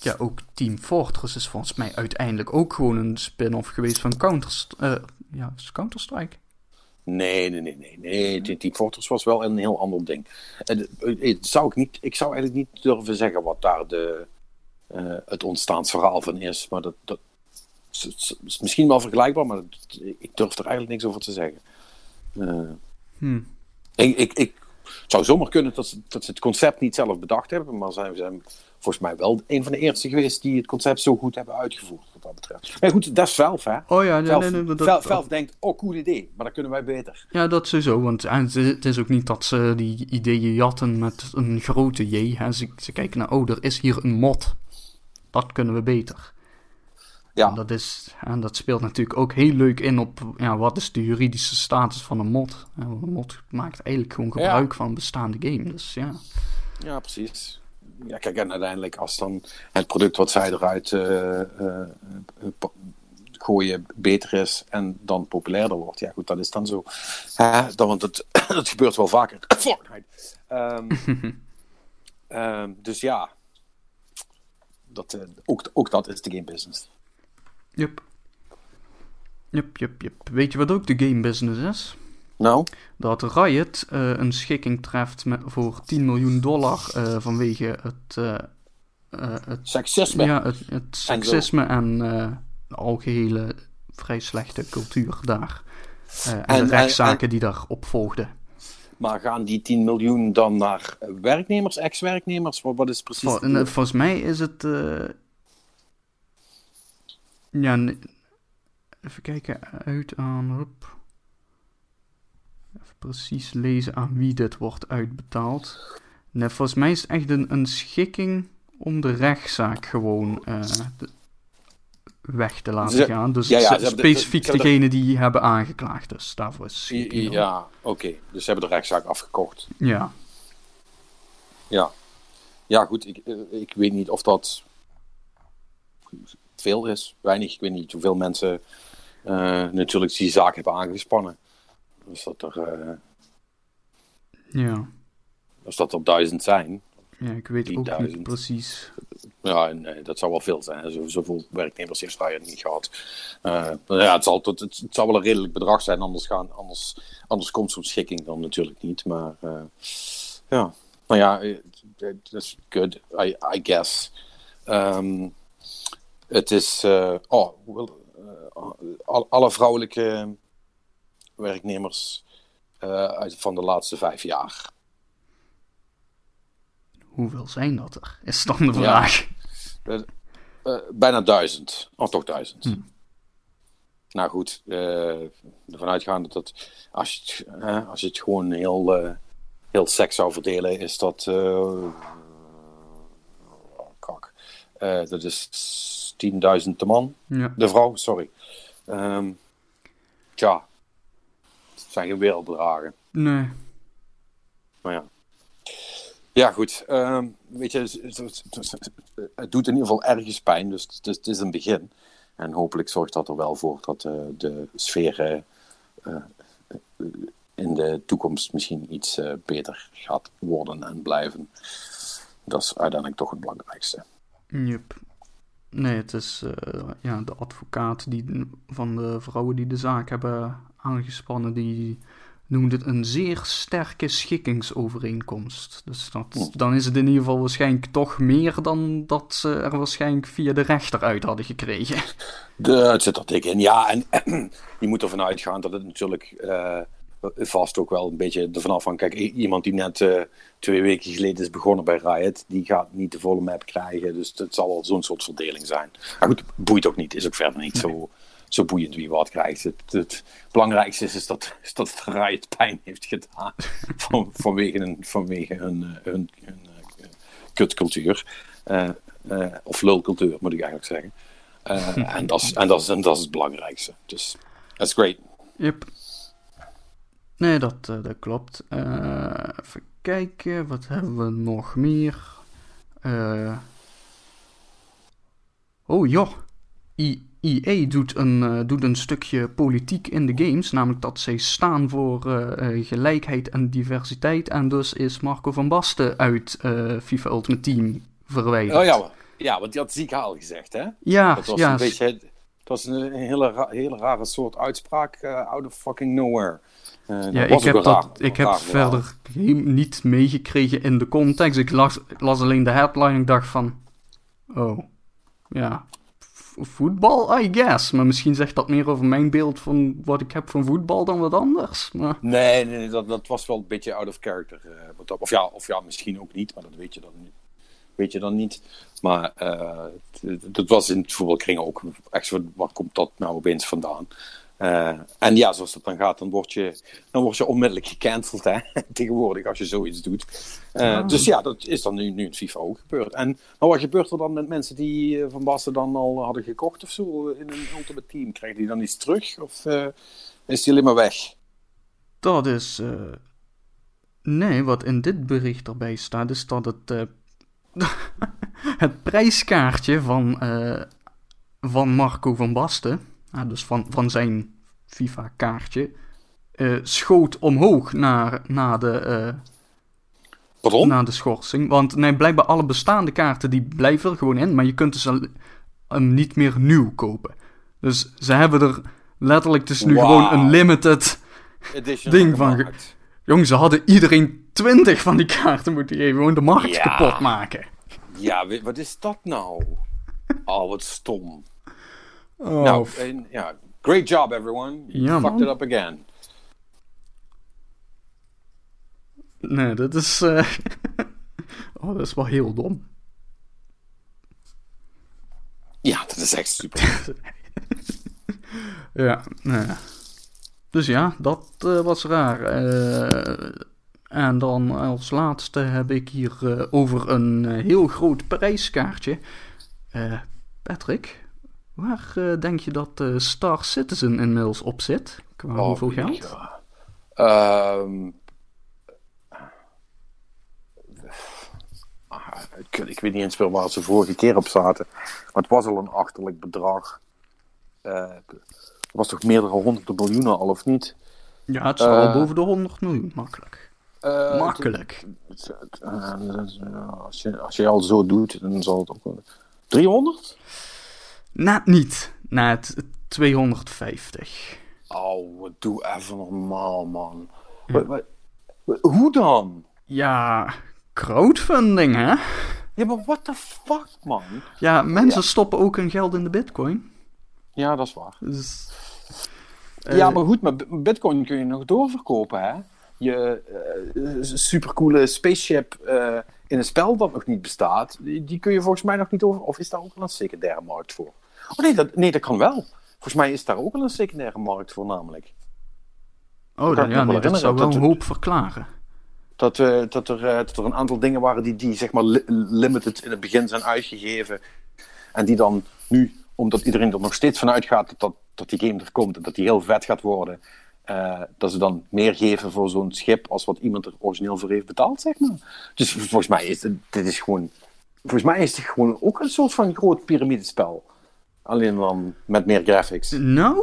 Ja, ook Team Fortress is volgens mij uiteindelijk ook gewoon een spin-off geweest van Counter... eh ja, is het Counter-Strike? Nee, nee, nee, nee. nee. Team- Fortress was wel een heel ander ding. En, eh, het zou ik, niet, ik zou eigenlijk niet durven zeggen wat daar de, eh, het ontstaansverhaal van is. Maar dat, dat is, is- is misschien wel vergelijkbaar, maar dat- ik durf er eigenlijk niks over te zeggen. Eh, Hm. ik, ik, zou zomaar kunnen dat ze, dat ze het concept niet zelf bedacht hebben, maar zijn, zijn volgens mij wel een van de eerste geweest die het concept zo goed hebben uitgevoerd, wat dat betreft. Maar goed, dat is Valve, hè? Oh ja, nee, Valve, nee, nee, dat, denkt, oh, cool idee, maar dat kunnen wij beter. Ja, dat sowieso. Want eh, het is- het is ook niet dat ze die ideeën jatten met een grote J. Hè. Ze, ze kijken naar, oh, er is hier een mod. Dat kunnen we beter. Ja, En dat, is, en dat speelt natuurlijk ook heel leuk in op ja, wat is de juridische status van een mod. En Een mod maakt eigenlijk gewoon Ja. gebruik van een bestaande game. Dus ja. ja, precies. Ja, kijk, en uiteindelijk als dan het product wat zij eruit eh, eh, eh, gooien beter is en dan populairder wordt, ja goed, dat is dan zo. Hè, dan, want het, dat gebeurt wel vaker. Ehm, ehm, dus ja, dat, ook, ook dat is de game business. Yup. Yup, yup, yup. Weet je wat ook de game business is? Nou, Dat Riot eh, een schikking treft met, voor 10 miljoen dollar eh, vanwege het, eh, het seksisme. Ja, het, het seksisme en eh, de algehele vrij slechte cultuur daar. En, En- de en- rechtszaken die daarop volgden. Maar gaan die 10 miljoen dan naar werknemers, ex-werknemers? Wat, wat is precies... Vol- en, volgens mij is het. Ja, even kijken. Uit aan. Hup. Even precies lezen aan wie dit wordt uitbetaald. Nee, volgens mij is het echt een, een schikking om de rechtszaak gewoon eh, de- weg te laten Ze- gaan. Dus ja, ja, ze- ze hebben de- specifiek degene die hebben aangeklaagd. Dus daarvoor is schikking. Ja, oké. Dus ze hebben de rechtszaak afgekocht. ja. Ja. Ja, goed. Ik, eh, ik weet niet of dat veel is. Weinig. Ik weet niet hoeveel mensen eh, natuurlijk die zaak hebben aangespannen. Als dat er, eh, ja. als dat er duizend zijn. Ja, ik weet ook niet 10.000. precies. Ja, en, eh, dat zou wel veel zijn. Zo, zoveel werknemers heeft Riot niet gehad. Eh, ja, het, zal tot, het, het zal wel een redelijk bedrag zijn. Anders, gaan, anders, anders komt zo'n schikking dan natuurlijk niet. Maar ja, nou ja, dat is good, I, I guess. Ehm, het is... eh, oh, eh, al- alle vrouwelijke werknemers eh, uit, van de laatste vijf jaar. Hoeveel zijn dat er? Is dan de vraag. Bijna duizend. Of toch duizend. Hm. Nou goed, ervan uitgaande dat als je het, als je het gewoon heel, heel seks zou verdelen, is dat. Eh dat is 10.000 de man. Ja. De vrouw, sorry. Ehm tja, het zijn geen wereldbedragen. Nee. Maar ja. Ja, goed. Ehm, weet je, het, doet in ieder geval ergens pijn, dus het, is- een begin. En hopelijk zorgt dat er wel voor dat eh, de sfeer eh, in de toekomst misschien iets beter gaat worden en blijven. Dat is uiteindelijk toch het belangrijkste. Yep. Nee, het is eh, ja, de advocaat die, van de vrouwen die de zaak hebben aangespannen, die noemde het een zeer sterke schikkingsovereenkomst. Dus dat, dan is het in ieder geval waarschijnlijk toch meer dan dat ze er waarschijnlijk via de rechter uit hadden gekregen. Het zit er dik in. Ja, en je moet ervan uitgaan dat het natuurlijk eh, vast ook wel een beetje ervan af van... Kijk, iemand die net eh, twee weken geleden is begonnen bij Riot, die gaat niet de volle map krijgen. Dus het zal wel zo'n soort verdeling zijn. Maar goed, boeit ook niet. Is ook verder niet zo, zo boeiend wie wat krijgt. Het, het belangrijkste is, is, dat, is dat Riot pijn heeft gedaan van, vanwege, een, vanwege hun, eh, hun, hun, eh, kutcultuur. Of lulcultuur, moet ik eigenlijk zeggen. En, dat is, en, dat is, het belangrijkste. Dus is great. Yep. Nee, dat, eh, dat klopt. Eh, even kijken, wat hebben we nog meer? Eh, oh joh, I- EA doet een, doet een stukje politiek in de games. Namelijk dat zij staan voor gelijkheid en diversiteit. En dus is Marco van Basten uit FIFA Ultimate Team verwijderd. Oh ja, ja, want die had ziek haal gezegd, hè? ja, Dat was ja, een beetje... Het was een hele, ra- hele rare soort uitspraak out of fucking nowhere. Eh, Ja, ik heb, dat, ik heb verder niet meegekregen in de context. Ik las, las alleen de headline en ik dacht van... Oh, ja, voetbal, I guess. Maar misschien zegt dat meer over mijn beeld van wat ik heb van voetbal dan wat anders. Maar, Nee, nee, nee, dat, dat was wel een beetje out of character. eh, wat of, ja, of ja, misschien ook niet, maar dat weet je dan niet. Weet je dan niet. Maar eh, dat was in het voetbalkringen ook echt zo, waar komt dat nou opeens vandaan? Eh, en ja, zoals dat dan gaat, dan word je, dan word je onmiddellijk gecanceld hè? tegenwoordig als je zoiets doet. Eh, Ah. Dus ja, dat is dan nu, nu in FIFA ook gebeurd. En maar wat gebeurt er dan met mensen die eh, Van Basten dan al hadden gekocht of zo in een Ultimate Team? Krijgen die dan iets terug of is die alleen maar weg? dat is... nee, wat in dit bericht erbij staat, is dat het... het prijskaartje van, van Marco van Basten... dus van, van zijn FIFA-kaartje... eh, schoot omhoog naar, naar, de, eh, Pardon? naar de schorsing. Want nee, blijkbaar alle bestaande kaarten die blijven er gewoon in, maar je kunt dus al- hem niet meer nieuw kopen. Dus ze hebben er letterlijk dus nu gewoon een limited edition ding van ge-. Jongen, ze hadden iedereen 20 van die kaarten moeten geven. Gewoon de markt Ja. kapot maken. Ja, wat is dat nou? Oh, wat stom. Oh, nou, ja, great job everyone. You Ja, fucked man. it up again. nee, dat is... eh, oh, dat is wel heel dom. Ja, dat is echt super. Ja, nou ja. Dus ja, dat eh, was raar. Eh, en dan als laatste heb ik hier over een heel groot prijskaartje. Patrick, waar eh, denk je dat eh, Star Citizen inmiddels op zit? Qua Oh, hoeveel geld? ja. Ehm, ah, ik, ik weet niet eens meer waar ze vorige keer op zaten. Maar het was al een achterlijk bedrag. Eh, het was toch meerdere honderden miljoenen al, of niet? Ja, het zal al boven de 100 miljoen, makkelijk. Makkelijk. als, je, als je al zo doet, dan zal het ook wel... 300? Net niet. Net 250. Oh, doe even normaal, man. Wat- wat- wat- hoe dan? Ja, crowdfunding, hè? Ja, maar what the fuck, man? Ja, mensen stoppen ook hun geld in de bitcoin. Ja, dat is waar. Dus, ja, eh, maar goed, maar bitcoin kun je nog doorverkopen, hè? Je eh, supercoole spaceship eh, in een spel dat nog niet bestaat, die, die kun je volgens mij nog niet over... Of is daar ook wel een secundaire markt voor? Oh nee, dat, nee, dat kan wel. Volgens mij is daar ook wel een secundaire markt voor, namelijk. Oh, dan, ja, nee, dat zou wel dat een hoop verklaren. Dat, eh, dat, er, eh, dat er een aantal dingen waren die, die zeg maar li- limited in het begin zijn uitgegeven. En die dan nu, omdat iedereen er nog steeds van uitgaat dat, dat, dat die game er komt en dat die heel vet gaat worden, eh, dat ze dan meer geven voor zo'n schip als wat iemand er origineel voor heeft betaald, zeg maar. Dus volgens mij is het, dit is gewoon, volgens mij is het gewoon ook een soort van groot piramidespel. Alleen dan met meer graphics. Nou,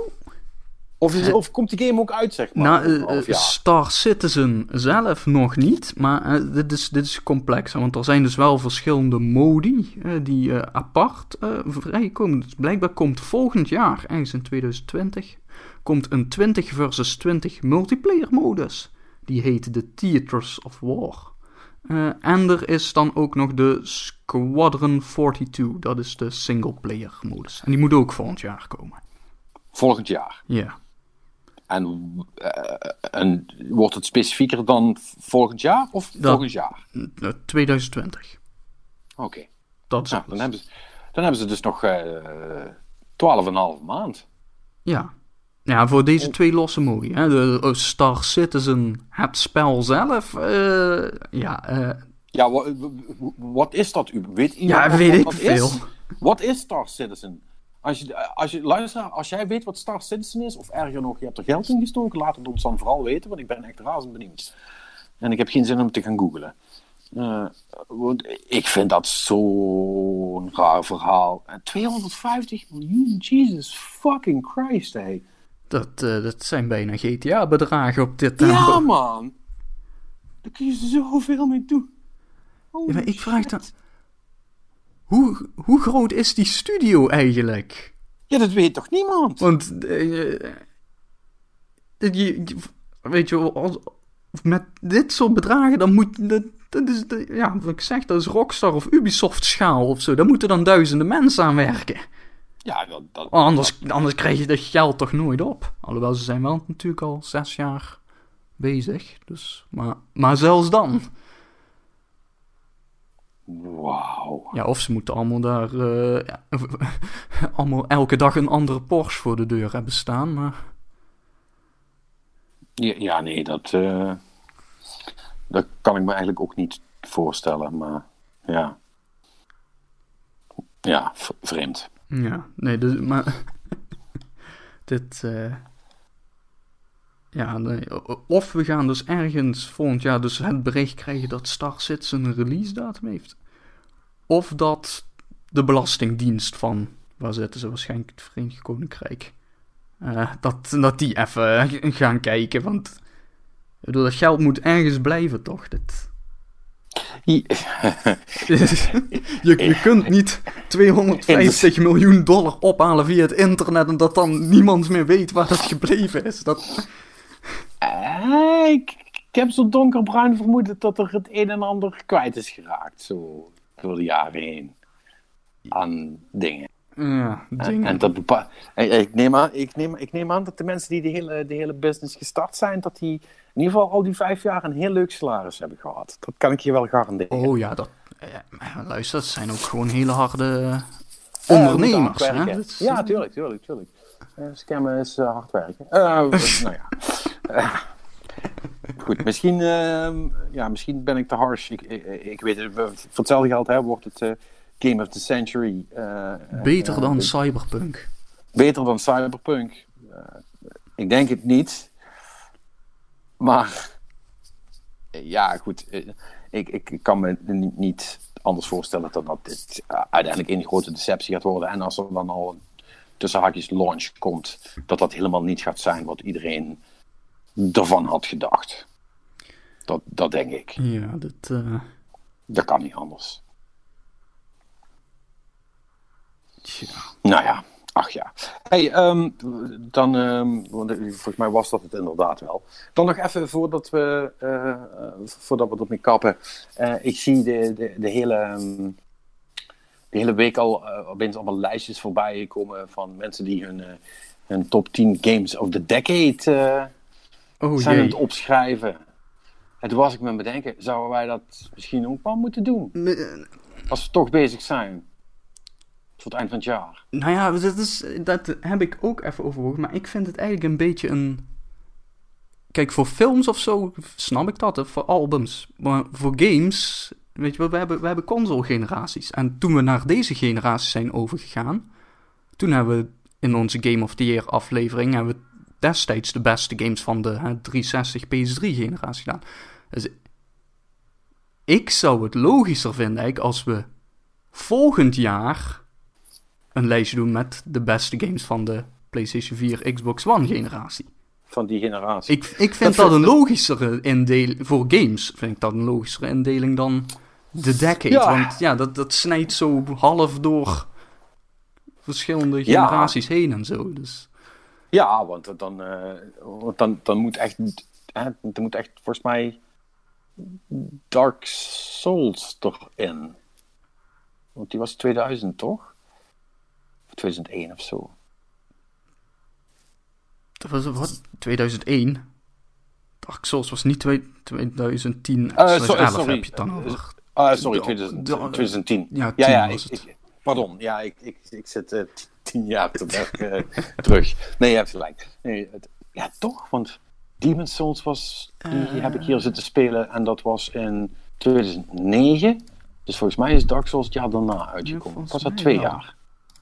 Of, is, of komt die game ook uit, zeg maar? nou eh, eh? Star Citizen zelf nog niet, maar eh, dit, is, dit is complex. Want er zijn dus wel verschillende modi die apart vrijkomen. Dus blijkbaar komt volgend jaar, ergens in 2020, komt een 20 versus 20 multiplayer modus. Die heet de Theaters of War. Eh, en er is dan ook nog de Squadron 42, dat is de singleplayer modus. En die moet ook volgend jaar komen. Volgend jaar. Ja. En, eh, en wordt het specifieker dan volgend jaar of Dat- volgend jaar? Eh, 2020. Oké. Dat is Nou, dan, hebben ze, dan hebben ze dus nog eh 12,5 maand. Ja. Ja, voor deze twee losse modi. Hè? De eh, Star Citizen, het spel zelf. eh, ja, eh, Ja, wa- wa- wat is dat? u- Weet iemand Ja, wat weet ik wat veel. Is? Wat is Star Citizen? Als je, als je, luisteraar, als jij weet wat Star Citizen is, of erger nog, je hebt er geld in gestoken, laat het ons dan vooral weten, want ik ben echt razend benieuwd. En ik heb geen zin om te gaan googlen. Eh, want ik vind dat zo'n raar verhaal. En 250 miljoen, Jesus fucking Christ, hé. Dat, eh, dat zijn bijna GTA-bedragen op dit Ja, tempo. man. Daar kun je zoveel mee doen. Ja, maar ik vraag dan... Hoe, hoe groot is die studio eigenlijk? Ja, dat weet toch niemand? Want... eh, je, weet je, als, met dit soort bedragen, dan moet... Dat, dat is, ja, wat ik zeg, dat is Rockstar of Ubisoft schaal of zo. Daar moeten dan duizenden mensen aan werken. Ja, dat, dat, Anders, anders krijg je dat geld toch nooit op. Alhoewel, ze zijn wel natuurlijk al zes jaar bezig. Dus, maar, maar zelfs dan. Wauw. Ja, of ze moeten allemaal daar... eh, ja, allemaal elke dag een andere Porsche voor de deur hebben staan. Maar Ja, ja, nee, dat, eh, dat kan ik me eigenlijk ook niet voorstellen. Maar ja, ja vreemd. Ja, nee, dus, maar... dit... eh, ja, nee, of we gaan dus ergens volgend jaar dus het bericht krijgen dat Star een release datum heeft. Of dat de Belastingdienst van, waar zitten ze waarschijnlijk het Verenigd Koninkrijk, eh, dat, dat die even gaan kijken. Want dat geld moet ergens blijven, toch? Dit, je, je kunt niet 250 miljoen dollar ophalen via het internet en dat dan niemand meer weet waar dat gebleven is. Dat, Eh, ik, ik heb zo'n donkerbruin vermoeden dat er het een en ander kwijt is geraakt. Zo door de jaren heen. Aan dingen. ja, En, dingen. en dat bepa- en ik, neem aan, ik, neem, ik neem aan dat de mensen die de hele, de hele business gestart zijn, dat die in ieder geval al die vijf jaar een heel leuk salaris hebben gehad. Dat kan ik je wel garanderen. Oh ja, dat. eh, luister, dat zijn ook gewoon hele harde Eh, ondernemers. hè? is- Ja, tuurlijk, tuurlijk, tuurlijk. Eh, scammen is hard werken. Eh, nou ja. Goed, misschien, ehm, ja, misschien ben ik te harsh. Ik, ik, ik weet het, voor hetzelfde geld hè, wordt het Game of the Century. Beter dan be- Cyberpunk. Beter dan Cyberpunk. Ik denk het niet. Maar ja, goed. eh, ik, ik, kan me ni- niet anders voorstellen dan dat dit eh, uiteindelijk een grote deceptie gaat worden. En als er dan al een tussen haakjes launch komt, dat dat helemaal niet gaat zijn wat iedereen ervan had gedacht. Dat, dat denk ik. Ja, dat. eh, Dat kan niet anders. tja. Nou ja, ach ja. Hey, ehm, dan, ehm, eh, volgens mij was dat het inderdaad wel. Dan nog even voordat we, eh, voordat we ermee kappen. Eh, ik zie de, de, de, hele, ehm, de hele week al opeens allemaal lijstjes voorbij komen van mensen die hun, hun top 10 games of the decade Oh zijn aan het opschrijven. En toen was ik me het bedenken, zouden wij dat misschien ook wel moeten doen? Als we toch bezig zijn. Tot eind van het jaar. Nou ja, dat, is, dat heb ik ook even overwogen. Maar ik vind het eigenlijk een beetje een. Kijk, voor films of zo snap ik dat, voor albums. Maar voor games, weet je wel, we hebben, we hebben console-generaties. En toen we naar deze generatie zijn overgegaan, toen hebben we in onze Game of the Year aflevering hebben we destijds de beste games van de hè, 360 PS3-generatie gedaan. Dus ik zou het logischer vinden als we volgend jaar een lijstje doen met de beste games van de PlayStation 4, Xbox One generatie. Van die generatie. Ik, ik vind Dat dat, een logischere indeling, voor games vind ik dat een logischere indeling dan de decade. Ja. Want ja, dat, dat snijdt zo half door verschillende Ja. generaties heen en zo. Dus Ja, want dan, eh, want dan, dan moet echt, hè, er moet echt volgens mij Dark Souls erin. Want die was 2000 toch? Of 2001 of zo. dat was wat? 2001? Dark Souls was niet twee- 2010, Eh, slash sorry, 11 sorry. heb je dan over. Ah, sorry, De- 2000, de- 2010. Ja, ja, 10 ja, was ik, het. ik- pardon. Ja, ik, ik, ik zit eh, t- tien jaar te eh, terug. Nee, je hebt gelijk. Nee, het- ja, toch? Want Demon's Souls was, die Eh. heb ik hier zitten spelen en dat was in 2009. Dus volgens mij is Dark Souls het jaar daarna uitgekomen. volgens Was dat twee wel. jaar?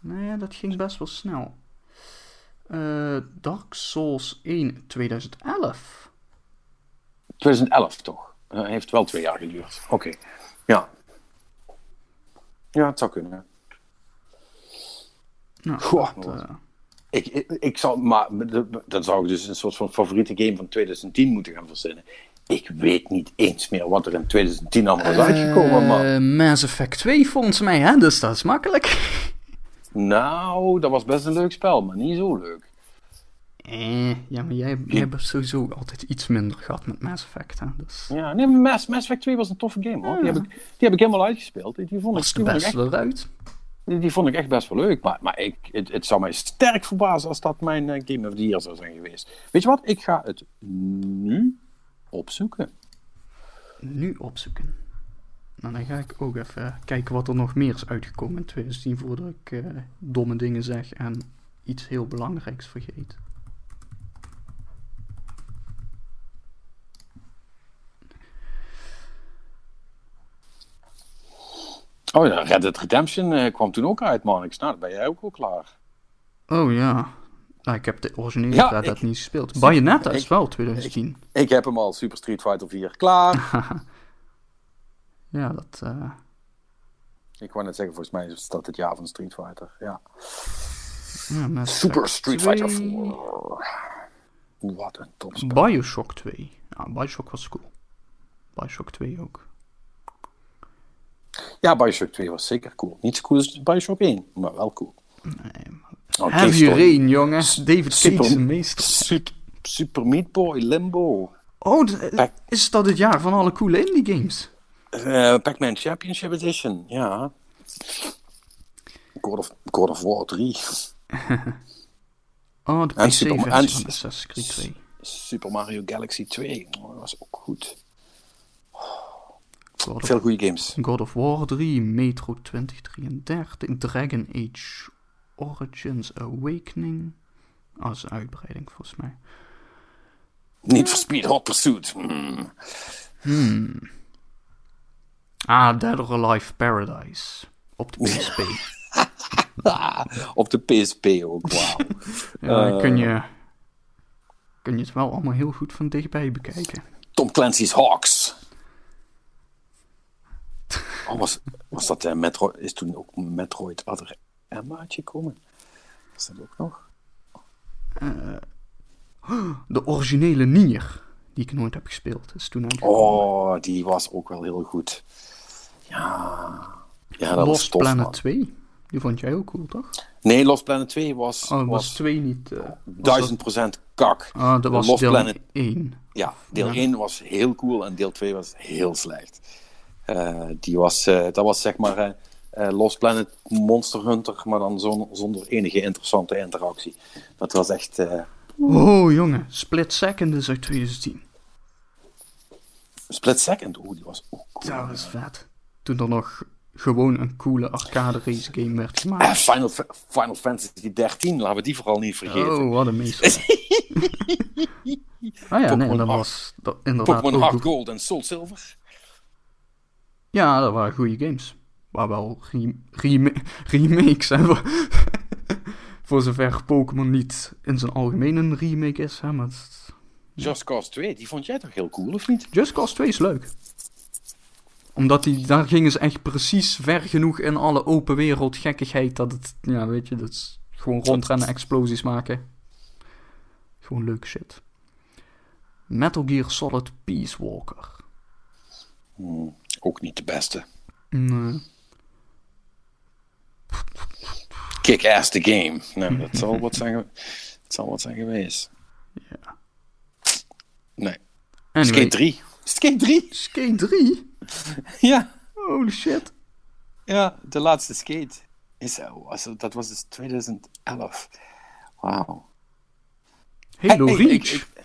Nee, dat ging best wel snel. Eh, Dark Souls 1 2011. 2011 toch? Eh, heeft wel twee jaar geduurd. Oké. Ja. Ja, het zou kunnen. Nou, Goh, dat, eh, Ik, ik, ik zou, maar dan zou ik dus een soort van favoriete game van 2010 moeten gaan verzinnen. Ik weet niet eens meer wat er in 2010 allemaal is uitgekomen, eh, Mass Effect 2 volgens mij, hè? Dus dat is makkelijk. Nou, dat was best een leuk spel, maar niet zo leuk. Eh, ja, maar jij, jij hebt sowieso altijd iets minder gehad met Mass Effect, hè? Dus Ja, nee, Mass, Mass Effect 2 was een toffe game, hoor. Die, heb ik, die heb ik helemaal uitgespeeld. Die vond ik, was de die vond ik beste echt, eruit. die, die vond ik echt best wel leuk. Maar, maar ik, het, het zou mij sterk verbazen als dat mijn eh, Game of the Year zou zijn geweest. Weet je wat? Ik ga het nu opzoeken. Nu opzoeken. Nou, dan ga ik ook even kijken wat er nog meer is uitgekomen in 2010 voordat ik eh, domme dingen zeg en iets heel belangrijks vergeet. Oh ja, Red Dead Redemption eh, kwam toen ook uit, man. Ik snap, ben jij ook al klaar. Oh ja. Nou, ik heb de originele Ja, Red Dead ik- niet gespeeld. Bayonetta is ik- wel 2010. Ik heb hem al, Super Street Fighter 4, klaar. Ja, dat... eh, ik wou net zeggen, volgens mij is dat het jaar van Street Fighter. Ja. Super Street 2. Fighter 4. Wat een topspel. Bioshock 2. Ja, Bioshock was cool. Bioshock 2 ook. Ja, Bioshock 2 was zeker cool. Niet zo cool als Bioshock 1, maar wel cool. Nee, maar... Oh, Story. Rain, jongens. David Super- Cage, de meester. Super, Super Meat Boy, Limbo. Oh, is dat het jaar van alle coole indie games? Eh, Pac-Man Championship Edition, ja. God of, God of War 3. Oh, de En Super- en- van Assassin's Creed 2. Super Mario Galaxy 2. Oh, dat was ook goed. God of, Veel goede games. God of War 3, Metro 2033, Dragon Age Origins Awakening. Oh, een uitbreiding volgens mij. Niet for Speed Hot Pursuit. Hmm. Ah, Dead or Alive Paradise. Op de PSP. Op de PSP ook, wauw. Ja, Eh. kun, je, kun je het wel allemaal heel goed van dichtbij bekijken. Tom Clancy's Hawks. Oh, was, was dat eh, Metro, is toen ook Metroid Other M uitgekomen? Is dat ook nog? De originele Nier, die ik nooit heb gespeeld, is toen uitgekomen. Oh, die was ook wel heel goed. Ja, ja dat was Lost tof, Planet man. 2, die vond jij ook cool, toch? Nee, Lost Planet 2 was, Oh, was was 2 niet... eh, was duizend procent kak. Ah, dat was Lost deel Planet 1. Ja, deel Ja. 1 was heel cool en deel 2 was heel slecht. Eh, die was, eh, dat was zeg maar eh, eh, Lost Planet Monster Hunter, maar dan zon- zonder enige interessante interactie. Dat was echt... eh, Oh, jongen. Split Second is uit 2010. Split Second, oeh, die was ook cool. Dat is vet. Toen er nog gewoon een coole arcade race game werd Eh, gemaakt. Final, Fa- Final Fantasy 13, laten we die vooral niet vergeten. Oh, wat een meester. ah ja, nee, dat was dat inderdaad Pokémon Hard. Gold en Soul Silver. Ja, dat waren goede games. Waar wel rem- rema- remakes hebben. Voor zover Pokémon niet in zijn algemeen een remake is. Hè, maar het- Just Cause 2, die vond jij toch heel cool, of niet? Just Cause 2 is leuk. Omdat die, daar gingen ze echt precies ver genoeg in alle open wereld gekkigheid. Dat het, ja weet je, dat is gewoon rondrennen, explosies maken. Gewoon leuk shit. Metal Gear Solid Peace Walker. Ook niet de beste. Nee. Kick-ass the game. Nou, dat zal wat zijn, dat zal wat zijn geweest. Nee. Anyway, Skate 3. Skate 3? Skate 3? Ja. Holy shit. Ja, de laatste skate. Is, was, dat was dus 2011. Wauw. Halo Hey, Reach. ik-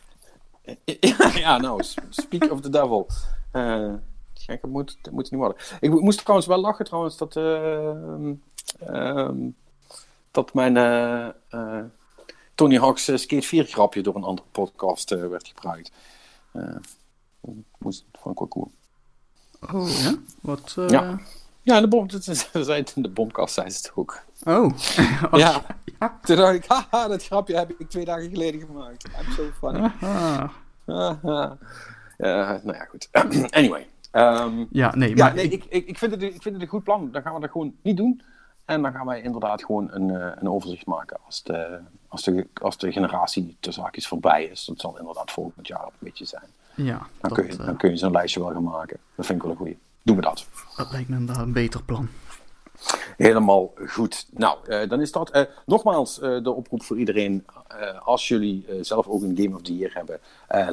Ja, ja, nou, speak of the devil. Eh gek, dat moet, dat moet het niet worden. Ik mo- moest trouwens wel lachen trouwens dat, ehm, ehm, dat mijn eh, eh, Tony Hawk's eh, Skate 4 grapje door een andere podcast eh, werd gebruikt. Eh, moest, vond ik wel cool. Oh, ja? Wat? Ja. Ja, in de, bom, in de bomkast zei ze het ook. Oh. Ja. Ja. Toen dacht ik, haha, dat grapje heb ik twee dagen geleden gemaakt. I'm so funny. Aha. Nou ja, goed. anyway. Ehm, Ja, nee, ja, maar nee, ik- ik, ik, ik, vind het, ik vind het een goed plan. Dan gaan we dat gewoon niet doen. En dan gaan wij inderdaad gewoon een, eh, een overzicht maken als de, als, de, als de generatie tussen haakjes voorbij is. Dat zal inderdaad volgend jaar een beetje zijn. ja, Dan, dat, kun, je, eh, dan kun je zo'n lijstje wel gaan maken. Dat vind ik wel een goeie. Doen we dat. dat lijkt me inderdaad een beter plan. Helemaal goed. Nou, eh, dan is dat. eh, nogmaals, eh, de oproep voor iedereen. als jullie zelf ook een Game of the Year hebben,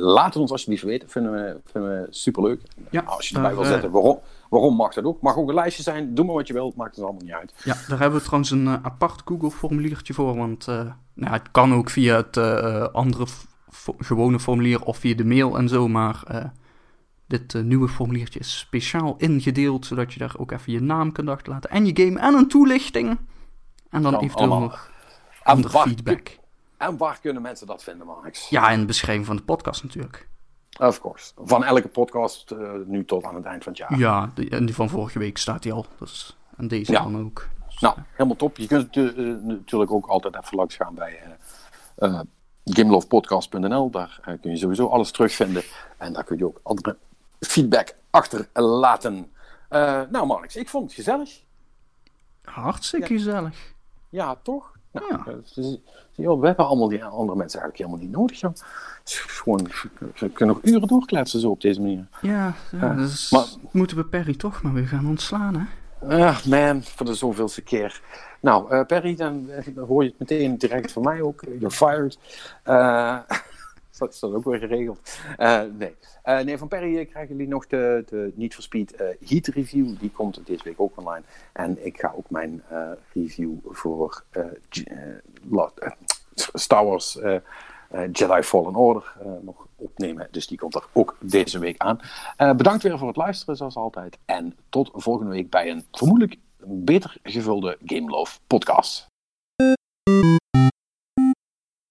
laat het ons alsjeblieft weten. Vinden we, vinden we superleuk. Ja, als je erbij wil zetten, waarom, waarom mag dat ook? Mag ook een lijstje zijn. Doe maar wat je wilt. Maakt het allemaal niet uit. Ja, daar hebben we trouwens een apart Google-formuliertje voor. Want nou, het kan ook via het andere gewone formulier of via de mail en zo. Maar dit eh, nieuwe formuliertje is speciaal ingedeeld. Zodat je daar ook even je naam kunt achterlaten. En je game en een toelichting. En dan Dan eventueel allemaal. nog andere feedback. en waar kunnen mensen dat vinden, Max? Ja, en de beschrijving van de podcast natuurlijk. Of course. Van elke podcast eh, nu tot aan het eind van het jaar. Ja, de- en die van vorige week staat die al. Dus, en deze Ja. dan ook. Dus, Nou, helemaal top. Je kunt eh, eh, natuurlijk ook altijd even langs gaan bij eh eh, gamelovepodcast.nl. Daar eh, kun je sowieso alles terugvinden. En daar kun je ook andere feedback achterlaten. Eh nou, Marnix, ik vond het gezellig. Hartstikke gezellig. Ja, toch? Nou, Ja. eh, we hebben allemaal die andere mensen eigenlijk helemaal niet nodig. Joh. Gewoon, we kunnen nog uren doorkletsen zo op deze manier. Ja, ja Ja, dus maar- moeten we Perry toch maar weer gaan ontslaan, hè? Ah, man, voor de zoveelste keer. Nou, eh, Perry, dan, eh, dan hoor je het meteen direct van mij ook. You're fired. Eh, dat is dat ook weer geregeld. Eh, nee. Eh, nee, van Perry eh, krijgen jullie nog de, de Niet for Speed Heat Review. Die komt deze week ook online. En ik ga ook mijn review voor Star Wars Jedi Fallen Order nog opnemen. Dus die komt er ook deze week aan. Bedankt weer voor het luisteren, zoals altijd. En tot volgende week bij een vermoedelijk beter gevulde Game Love podcast.